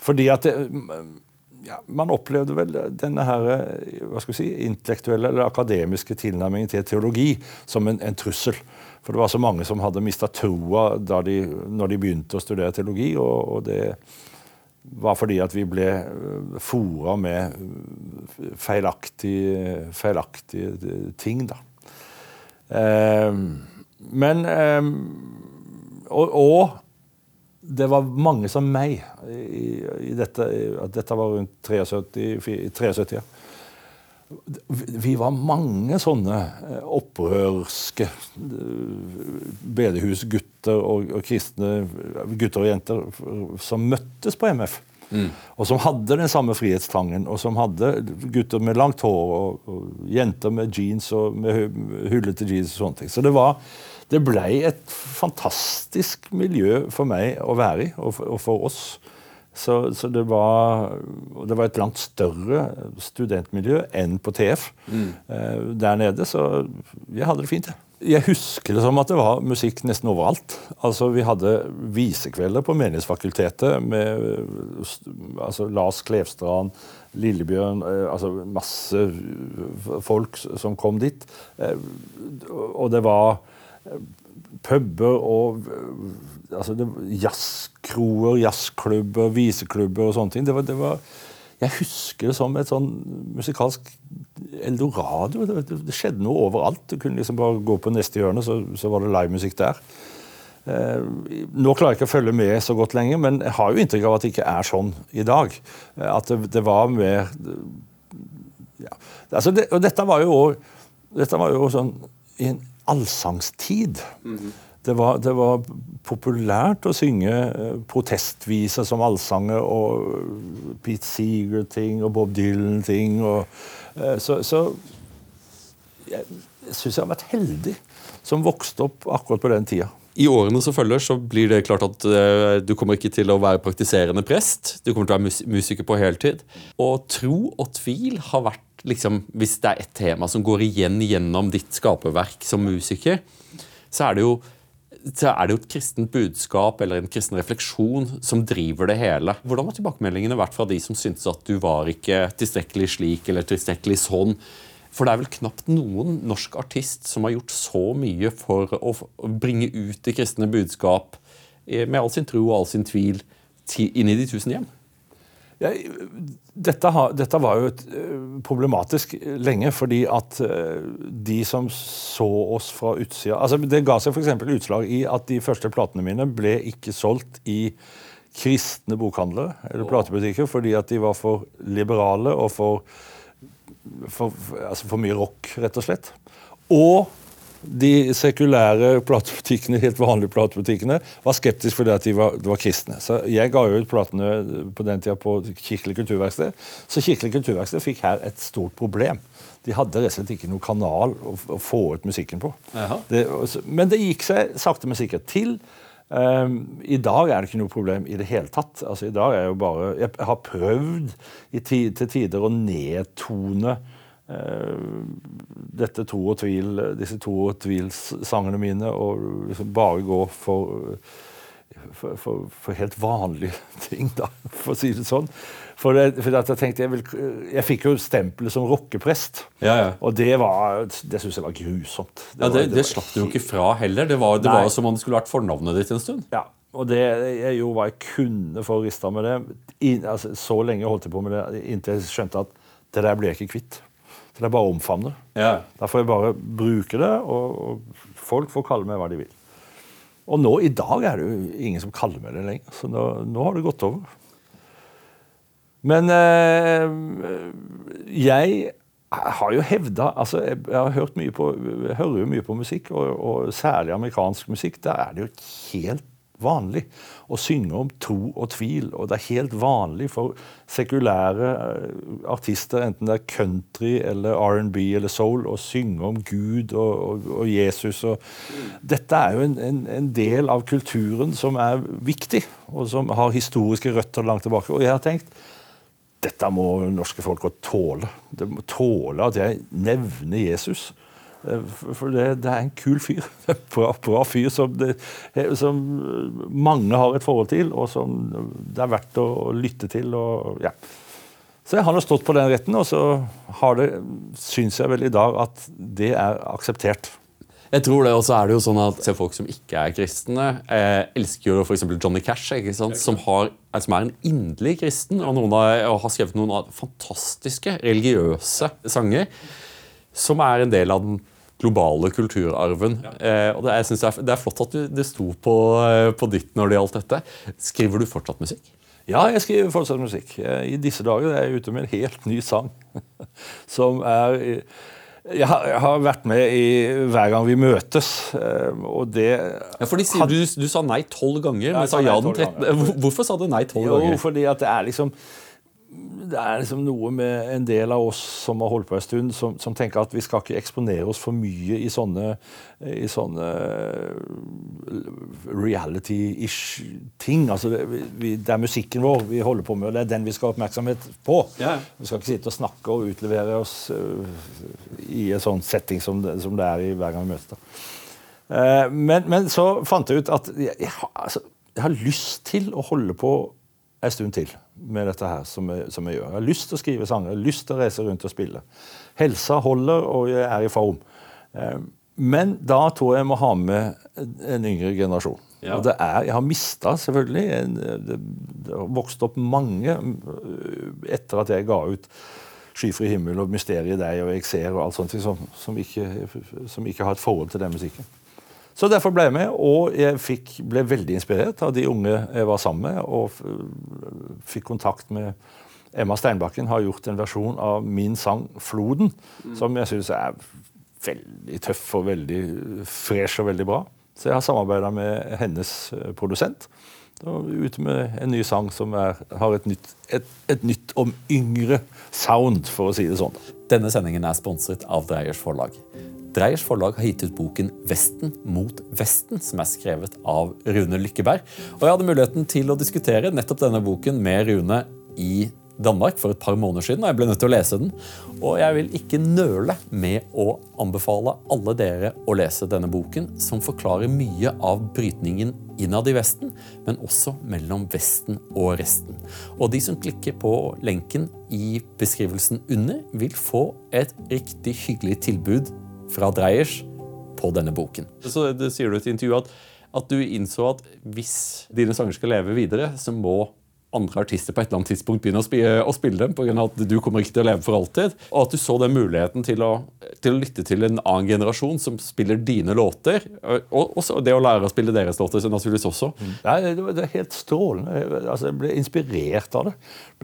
Fordi at det, ja, Man opplevde vel denne her, hva skal vi si, intellektuelle eller akademiske tilnærmingen til teologi som en, en trussel. For det var så mange som hadde mista troa de, når de begynte å studere teologi. og, og det var fordi at vi ble øh, fora med feilaktige, feilaktige ting, da. Eh, men eh, og, og, det var mange som meg i, i dette, at dette var rundt 73, 73 ja vi var mange sånne opprørske eh, bedehusgutter og, og, kristne gutter og jenter som møttes på MF. Mm. Og som hadde den samme frihetstangen, og som hadde gutter med langt hår og, og jenter med jeans og med hullete jeans. og sånne ting. Så det var, det ble et fantastisk miljø for meg å være i, og for, og for oss. Så, så det, var, det, var, et langt større studentmiljø enn på TF mm. eh, der nede. Så jeg hadde det fint. Jeg. Jeg husker det som at det var musikk nesten overalt. Altså Vi hadde visekvelder på Menighetsfakultetet med altså Lars Klevstrand, Lillebjørn eh, altså Masse folk som kom dit. Eh, og det var puber og altså Jazzkroer, jazzklubber, viseklubber og sånne ting. Det var, det var, jeg husker det som et sånn musikalsk eldorado. Det, det, det, skjedde noe overalt. Du kunne liksom bare gå på neste hjørne, så, så var det livemusikk der. Eh, nå klarer jeg ikke å følge med så godt lenger, men jeg har jo inntrykk av at det ikke er sånn i dag. Eh, at det, det var mer ja. altså Og dette var jo dette var jo sånn i en allsangstid. Mm -hmm. Det var, det var, populært å synge eh, protestviser som allsanger og Pete Seeger-ting og Bob Dylan-ting. Eh, så, så jeg syns jeg har vært heldig som vokste opp akkurat på den tida. I årene som følger, så blir det klart at du kommer ikke til å være praktiserende prest. Du kommer til å være musiker på heltid. Og tro og tvil har vært, liksom, hvis det er et tema som går igjen gjennom ditt skaperverk som musiker, så er det jo så er det jo et kristent budskap eller en kristen refleksjon som driver det hele. Hvordan har tilbakemeldingene vært fra de som syntes at du var ikke tilstrekkelig slik eller tilstrekkelig sånn? For det er vel knapt noen norsk artist som har gjort så mye for å bringe ut det kristne budskap med all sin tro og all sin tvil inn i de tusen hjem. Ja, dette, har, dette, var jo et, eh, problematisk lenge, fordi at eh, de som så oss fra utsida altså Det ga seg f.eks. utslag i at de første platene mine ble ikke solgt i kristne bokhandlere eller platebutikker fordi at de var for liberale og for, for, altså for mye rock, rett og slett. Og de sekulære platebutikkene, helt vanlige platebutikkene var skeptiske fordi at de var, de var, kristne. Så Jeg ga ut platene på den tida på Kirkelig kulturverksted. Så Kirkelig kulturverksted fikk her et stort problem. De hadde rett og slett ikke noen kanal å, å få ut musikken på. Det, men det gikk seg sakte, men sikkert til. Um, I dag er det ikke noe problem i det hele tatt. Altså, i dag er jo bare, Jeg har prøvd tid, til tider å nedtone dette tro og tvil, disse to og tvil-sangene mine og liksom bare gå for, for, for, for, helt vanlige ting, da, for å si det sånn. For, det, for jeg tenkte, jeg, vil, jeg fikk jo stempelet som rockeprest, ja, ja. og det var, det syns jeg var grusomt. Det, ja, det, det slapp du jo ikke fra heller. Det var, det var som om det skulle vært fornavnet ditt en stund. Ja, og det, jeg gjorde hva jeg kunne for å riste med det. I, altså, så lenge holdt jeg på med det inntil jeg skjønte at det der ble jeg ikke kvitt. Så det er bare å omfavne. Ja. Da får jeg bare bruke det, og, og folk får kalle meg hva de vil. Og nå i dag er det jo ingen som kaller meg det lenger, så nå, nå har det gått over. Men eh, jeg har jo hevda altså Jeg har hørt mye på, hører jo mye på musikk, og, og særlig amerikansk musikk. Der er det jo helt vanlig å synge om tro og tvil. Og det er helt vanlig for sekulære eh, artister, enten det er country eller R&B eller soul, å synge om Gud og, og, og Jesus. Og dette er jo en, en, en, del av kulturen som er viktig, og som har historiske røtter langt tilbake. Og jeg har tenkt dette må norske folk tåle. De må tåle at jeg nevner Jesus. Eh, for det, det, er en kul fyr. Bra, bra fyr som, det, som, mange har et forhold til, og som det er verdt å lytte til. Og, ja. Så jeg har stått på den retten, og så har det, syns jeg vel i dag at det er akseptert. Jeg tror det, også er det jo sånn at se Folk som ikke er kristne, eh, elsker jo f.eks. Johnny Cash? Som, har, som, er en inderlig kristen og, av, og har skrevet noen fantastiske religiøse sanger som er en del av den globale kulturarven. Ja. Eh, og det, jeg synes det, er, det er flott at du, det sto på, eh, på, ditt når det gjaldt dette. Skriver du fortsatt musikk? Ja, jeg skriver fortsatt musikk. Eh, I disse dager er jeg ute med en helt ny sang. som er jeg har, jeg har, vært med i hver gang vi møtes, eh, og det ja, fordi du, du, sa nei tolv ganger, men sa ja den 13. Hvorfor sa du nei tolv ganger? Jo, fordi at det er liksom det er liksom noe med en del av oss som har holdt på en stund, som, som tenker at vi skal ikke eksponere oss for mye i sånne, i sånne reality-ish ting. Altså vi, det, er musikken vår vi holder på med, og det er den vi skal ha oppmerksomhet på. Ja. Vi skal ikke sitte og snakke og utlevere oss uh, i en sånn setting som det, som det er i hver gang vi møtes. Uh, men, men, så fant jeg ut at jeg, jeg, har, altså, jeg har lyst til å holde på en stund til med dette her som jeg, som jeg, gjør. Jeg har lyst til å skrive sanger, jeg har lyst til å reise rundt og spille. Helsa holder, og jeg er i form. Eh, men da tror jeg jeg må ha med en yngre generasjon. Ja. Og det er, Jeg har mista selvfølgelig en, det, det, har vokst opp mange eh, etter at jeg ga ut 'Skyfri himmel' og 'Mysteriet deg' og 'Jeg ser' og alt sånt som, som, ikke, som ikke har et forhold til den musikken. Så derfor ble jeg med, og jeg fikk, ble veldig inspirert av de unge jeg var sammen med, og fikk kontakt med Emma Steinbakken har gjort en versjon av min sang 'Floden', mm. som jeg syns er veldig tøff og veldig fresh og veldig bra. Så jeg har samarbeida med hennes eh, produsent. Ute med en ny sang som er, har et nytt, et, et nytt om yngre sound, for å si det sånn. Denne sendingen er sponset av Dreyers Forlag. Dreyers forlag har gitt ut boken 'Vesten mot Vesten', som er skrevet av Rune Lykkeberg. Og jeg hadde muligheten til å diskutere nettopp denne boken med Rune i Danmark for et par måneder siden, og jeg ble nødt til å lese den. Og jeg vil ikke nøle med å anbefale alle dere å lese denne boken, som forklarer mye av brytningen innad i Vesten, men også mellom Vesten og resten. Og de som klikker på lenken i beskrivelsen under, vil få et riktig hyggelig tilbud fra Dreyers på denne boken. Så det sier du i et intervju at, at du innså at hvis dine sanger skal leve videre, så må andre artister på et eller annet tidspunkt begynne å spille, å spille dem pga. at du kommer ikke til å leve for alltid. Og at du så den muligheten til å, til å lytte til en annen generasjon som spiller dine låter. Og, og det å lære å spille deres låter så naturligvis også. Mm. Nei, det, var, det er helt strålende. Altså, jeg ble inspirert av det.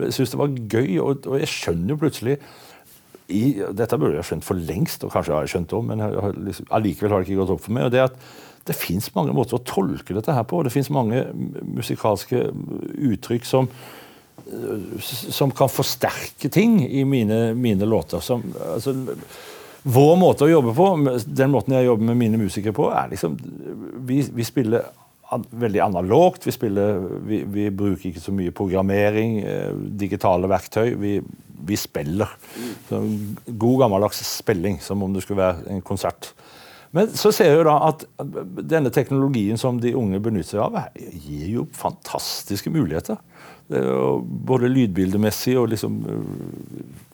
Jeg syntes det var gøy, og, og jeg skjønner jo plutselig i, dette burde jeg skjønt for lengst, og kanskje har jeg skjønt det òg, men liksom, allikevel har det ikke gått opp for meg. og det at det fins mange måter å tolke dette her på. Det fins mange musikalske uttrykk som, som kan forsterke ting i mine, mine låter. Som, altså, vår måte å jobbe på, den måten jeg jobber med mine musikere på, er liksom Vi, vi spiller veldig analogt. Vi, spiller, vi, vi, bruker ikke så mye programmering, eh, digitale verktøy. Vi vi spiller. Så god gammeldags spilling, som om det skulle være en konsert. Men så ser jeg jo da at denne teknologien som de unge benytter seg av, gir jo fantastiske muligheter. Både lydbildemessig og liksom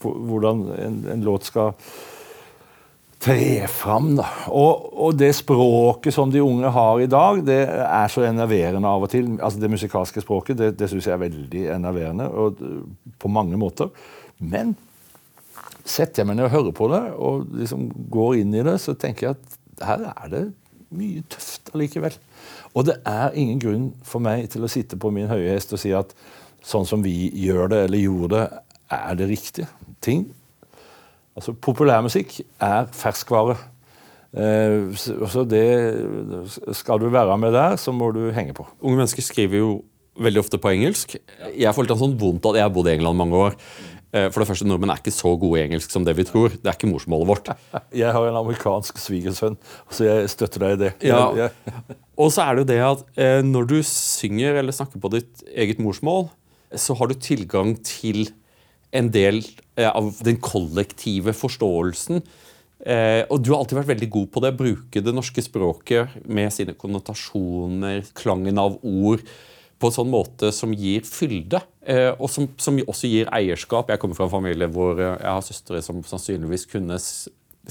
hvordan en, en låt skal tre fram. Da. Og, og, det språket som de unge har i dag, det er så enerverende av og til. Altså Det musikalske språket det, det syns jeg er veldig enerverende og, på mange måter. Men setter jeg meg ned og hører på det, og liksom går inn i det, så tenker jeg at her er det mye tøft allikevel. Og det er ingen grunn for meg til å sitte på min høye hest og si at sånn som vi gjør det eller gjorde det, er det riktige. Ting Altså, populærmusikk er ferskvare. Eh, så det Skal du være med der, så må du henge på. Unge mennesker skriver jo veldig ofte på engelsk. Jeg får litt sånn vondt at jeg har bodd i England mange år. Eh, for det første, Nordmenn er ikke så gode i engelsk som det vi tror. Det er ikke morsmålet vårt. Jeg har en amerikansk svigersønn, så jeg støtter deg i det. Ja. Og så er det jo det at eh, når du synger eller snakker på ditt eget morsmål, så har du tilgang til en del eh, av den kollektive forståelsen. Og du har alltid vært veldig god på det. Bruke det norske språket med sine konnotasjoner, klangen av ord, på en sånn måte som gir fylde, eh, og som, som, også gir eierskap. Jeg kommer fra en familie hvor jeg har søstre som sannsynligvis kunne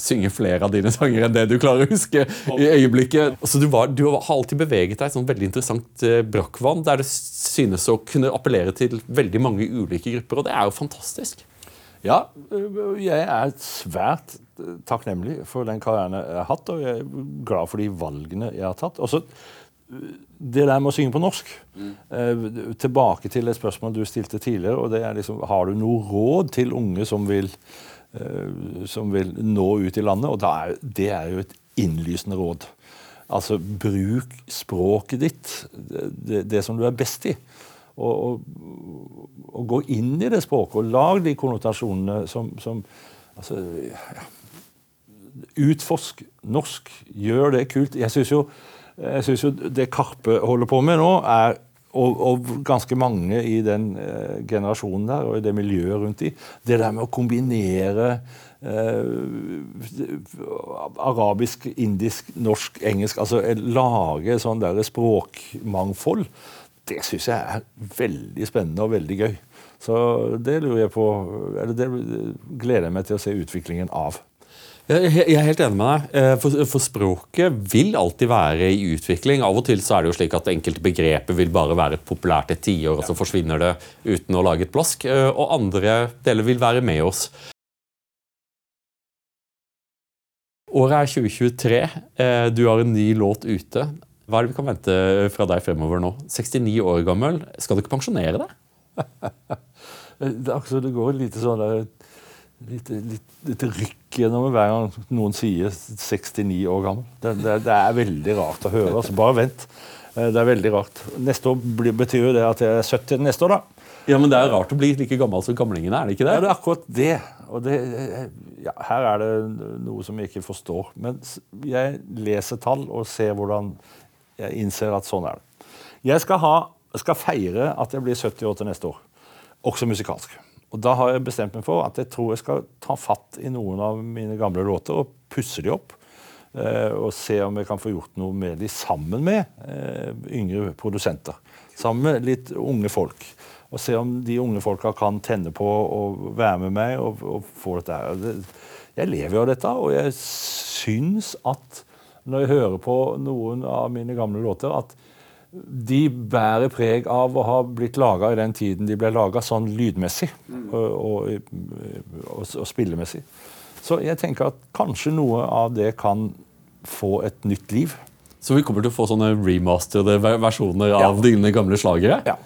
synge flere av dine sanger enn det du klarer å huske i øyeblikket. Så du, var, du, har alltid beveget deg i et sånn veldig interessant eh, brakkvann, der det synes å kunne appellere til veldig mange ulike grupper, og det er jo fantastisk. Ja, jeg er svært takknemlig for den karrieren jeg har hatt, og jeg er glad for de valgene jeg har tatt. Også det der med å synge på norsk. Mm. Eh, tilbake til et spørsmål du stilte tidligere. og det er liksom, Har du noe råd til unge som vil Eh, som vil nå ut i landet. Og er, det er jo et innlysende råd. Altså, bruk språket ditt, det, det som du er best i. Og, og, og, gå inn i det språket, og lag de konnotasjonene som, som altså, ja. Utforsk norsk. Gjør det kult. Jeg syns jo, jo, det Karpe holder på med nå, er og, og, ganske mange i den eh, generasjonen der, og i det miljøet rundt de, det der med å kombinere eh, arabisk, indisk, norsk, engelsk Altså lage sånn der språkmangfold, det syns jeg er veldig spennende og veldig gøy. Så det lurer jeg på, eller det gleder jeg meg til å se utviklingen av. Jeg er helt enig med deg. Eh, for, for, språket vil alltid være i utvikling. Av og til så er det jo slik at enkelte begreper vil bare være populært et tiår, og så forsvinner det uten å lage et plask. Eh, og andre deler vil være med oss. Året er 2023. Eh, du har en ny låt ute. Hva er det vi kan vente fra deg fremover nå? 69 år gammel. Skal du ikke pensjonere deg? det, går litt sånn der litt, litt, litt rykk gjennom hver gang noen sier 69 år gammel. Det, det, det er veldig rart å høre. altså Bare vent. Eh, det er veldig rart. Neste år betyr jo det at jeg er 70 neste år, da. Ja, Men det er rart å bli like gammel som gamlingene, er det ikke det? Ja, det er akkurat det. Og det, ja, her er det noe som jeg ikke forstår. Men jeg leser tall og ser hvordan jeg innser at sånn er det. Jeg skal, ha, skal feire at jeg blir 70 år til neste år. Også musikalsk. Og Da har jeg bestemt meg for at jeg tror jeg skal ta fatt i noen av mine gamle låter og pusse de opp. Eh, og se om jeg kan få gjort noe med de sammen med eh, yngre produsenter. Sammen med litt unge folk. Og se om de unge folka kan tenne på og være med meg og, og få dette. Jeg lever jo av dette, og jeg syns at når jeg hører på noen av mine gamle låter, at de bærer preg av å ha blitt laga i den tiden de ble laga, sånn lydmessig mm. og, og, og, og, spillemessig. Så jeg tenker at kanskje noe av det kan få et nytt liv. Så vi kommer til å få sånne remasterede versjoner av ja. dine gamle slagere? Ja.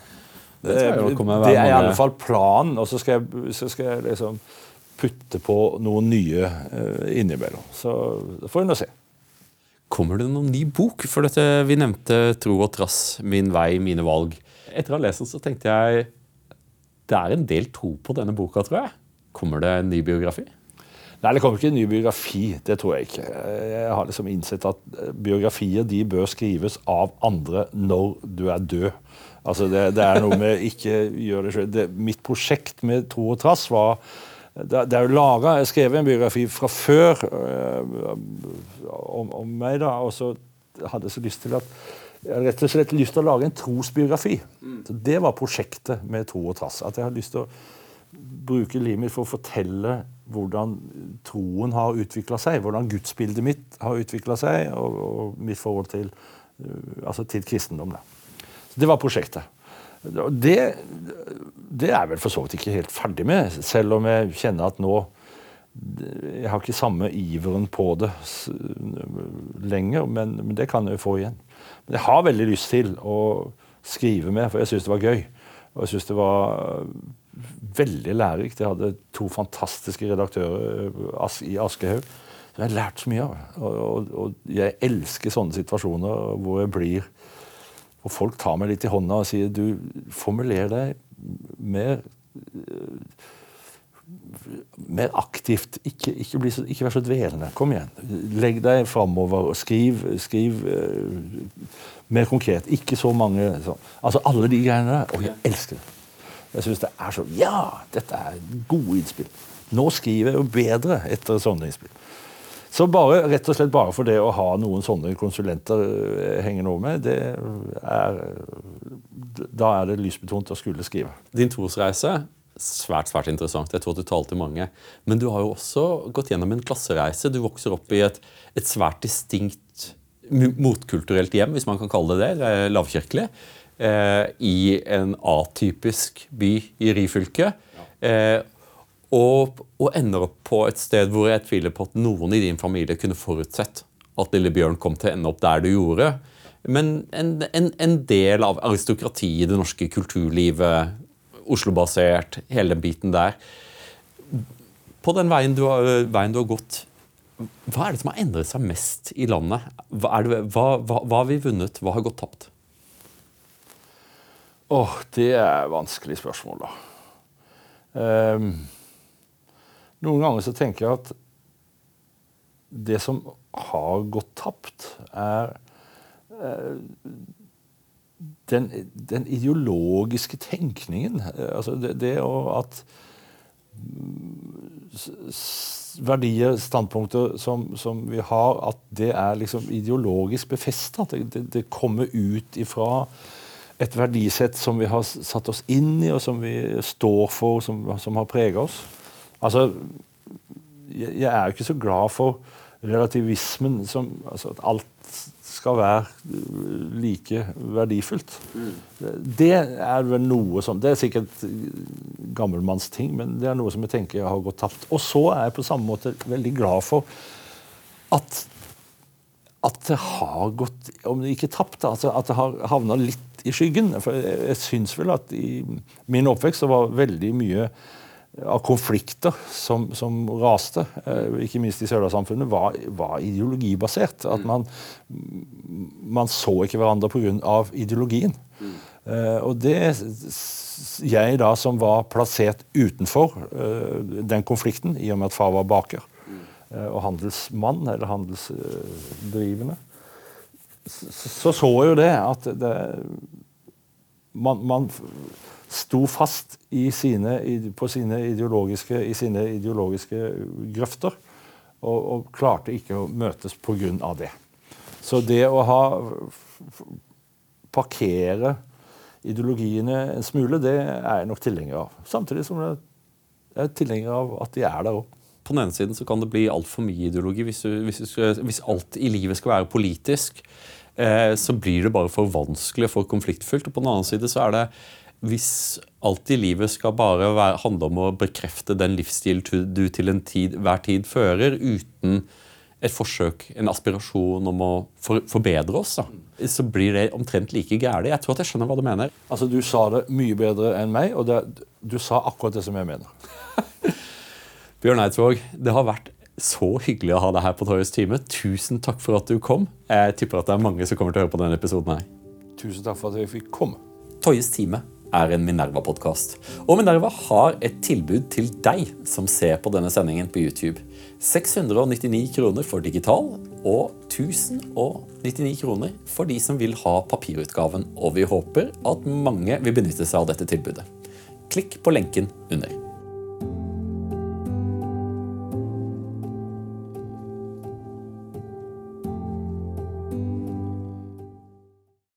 Det, det er i alle fall planen. Og så skal jeg, så skal jeg liksom putte på noen nye uh, innimellom. Så det får vi nå se. Kommer det noen ny bok? For dette, vi nevnte 'Tro og trass', 'Min vei, mine valg'. Etter å ha lest den så tenkte jeg det er en del tro på denne boka, tror jeg. Kommer det en ny biografi? Nei, det kommer ikke en ny biografi. Det tror jeg ikke. Jeg har liksom innsett at biografier de bør skrives av andre når du er død. Altså det, det er noe med ikke gjøre det sjøl. Mitt prosjekt med Tro og trass var det, er jo laget, Jeg skrev en biografi fra før øh, om, om, meg, da, og så hadde jeg så lyst til at jeg rett og slett lyst til å lage en trosbiografi. Mm. Så Det var prosjektet med Tro og trass. At jeg hadde lyst til å bruke livet mitt for å fortelle hvordan troen har utvikla seg. Hvordan gudsbildet mitt har utvikla seg, og, og, mitt forhold til, øh, altså til kristendom. Da. Så Det var prosjektet. Det, det er jeg vel for så vidt ikke helt ferdig med, selv om jeg kjenner at nå Jeg har ikke samme iveren på det lenger, men, men det kan jeg jo få igjen. Men jeg har veldig lyst til å skrive mer, for jeg syns det var gøy. Og jeg syns det var veldig lærerikt. Jeg hadde to fantastiske redaktører eh, i Aschehoug. som jeg har lært så mye av. Og, og, og jeg elsker sånne situasjoner hvor jeg blir hvor folk tar meg litt i hånda og sier du, formuler deg mer mer aktivt. Ikke, ikke, så, ikke, vær så dvelende. Kom igjen. Legg deg framover og skriv, skriv uh, mer konkret. Ikke så mange så. Altså alle de greiene der. Og jeg elsker det. Jeg syns det er så Ja! Dette er gode innspill. Nå skriver jeg jo bedre etter sånne innspill. Så bare, rett og slett bare for det å ha noen sånne konsulenter henger hengende over meg, det er Da er det lysbetont å skulle skrive. Din trosreise svært svært interessant. Jeg tror du talte mange. Men du har jo også gått gjennom en klassereise. Du vokser opp i et, et svært distinkt motkulturelt hjem, hvis man kan kalle det det, lavkirkelig. Eh, I en atypisk by i Ryfylke. Eh, og, og, ender opp på et sted hvor jeg tviler på at noen i din familie kunne forutsett at lille Bjørn kom til å ende opp der du gjorde. Men en, en, en del av aristokratiet i det norske kulturlivet Oslo-basert, hele den biten der. På den veien du, har, veien du, har, gått, hva er det som har endret seg mest i landet? Hva, det, hva, hva, hva har vi vunnet? Hva har gått tapt? Åh, oh, det er vanskelige vanskelig spørsmål, da. Um, noen ganger så tenker jeg at det som har gått tapt, er uh, den, den, ideologiske tenkningen. Altså det, det at verdier, standpunkter som, som, vi har, at det er liksom ideologisk befesta. Det, det, det, kommer ut ifra et verdisett som vi har satt oss inn i, og som vi står for, som, som har prega oss. Altså, jeg, er jo ikke så glad for relativismen som altså at alt skal være eh, like verdifullt. Det er vel noe som Det er sikkert gammelmannsting, men det er noe som jeg tenker jeg har gått tapt. Og så er jeg på samme måte veldig glad for at, at det har gått Om det ikke tapt, altså at det har havna litt i skyggen. For jeg, jeg syns vel at i min oppvekst så var veldig mye av konflikter som, som raste, eh, ikke minst i Sørlandssamfunnet, var, var, ideologibasert. At man, man så ikke hverandre pga. ideologien. Mm. Uh, og det Jeg, da, som var plassert utenfor uh, den konflikten, i og med at far var baker mm. og handelsmann, eller handelsdrivende, så så jo det at det, man, man sto fast sine, på sine ideologiske, i sine ideologiske grøfter. Og, og klarte ikke å møtes pga. det. Så det å ha parkere ideologiene en smule, det er jeg nok tilhenger av. Samtidig som jeg er tilhenger av at de er der òg. På den ene siden så kan det bli altfor mye ideologi. Hvis, du, hvis, du skal, hvis, alt i livet skal være politisk, så blir det bare for vanskelig og for konfliktfylt. Og på den annen side så er det hvis alt i livet skal bare være, handle om å bekrefte den livsstil du til en tid, hver tid fører, uten et forsøk, en aspirasjon om å for, forbedre oss, da, så blir det omtrent like gærent. Jeg tror at jeg skjønner hva du mener. Altså, Du sa det mye bedre enn meg, og det, du sa akkurat det som jeg mener. Bjørn Eidsvåg, det har vært så hyggelig å ha deg her på Torjus time. Tusen takk for at du kom. Jeg tipper at det er mange som kommer til å høre på denne episoden. her. Tusen takk for at jeg fikk komme. Torjus time er en Minerva-podkast. Og Minerva har et tilbud til deg som ser på denne sendingen på YouTube. 699 kroner for digital og 1099 kroner for de som vil ha papirutgaven. Og vi håper at mange vil benytte seg av dette tilbudet. Klikk på lenken under.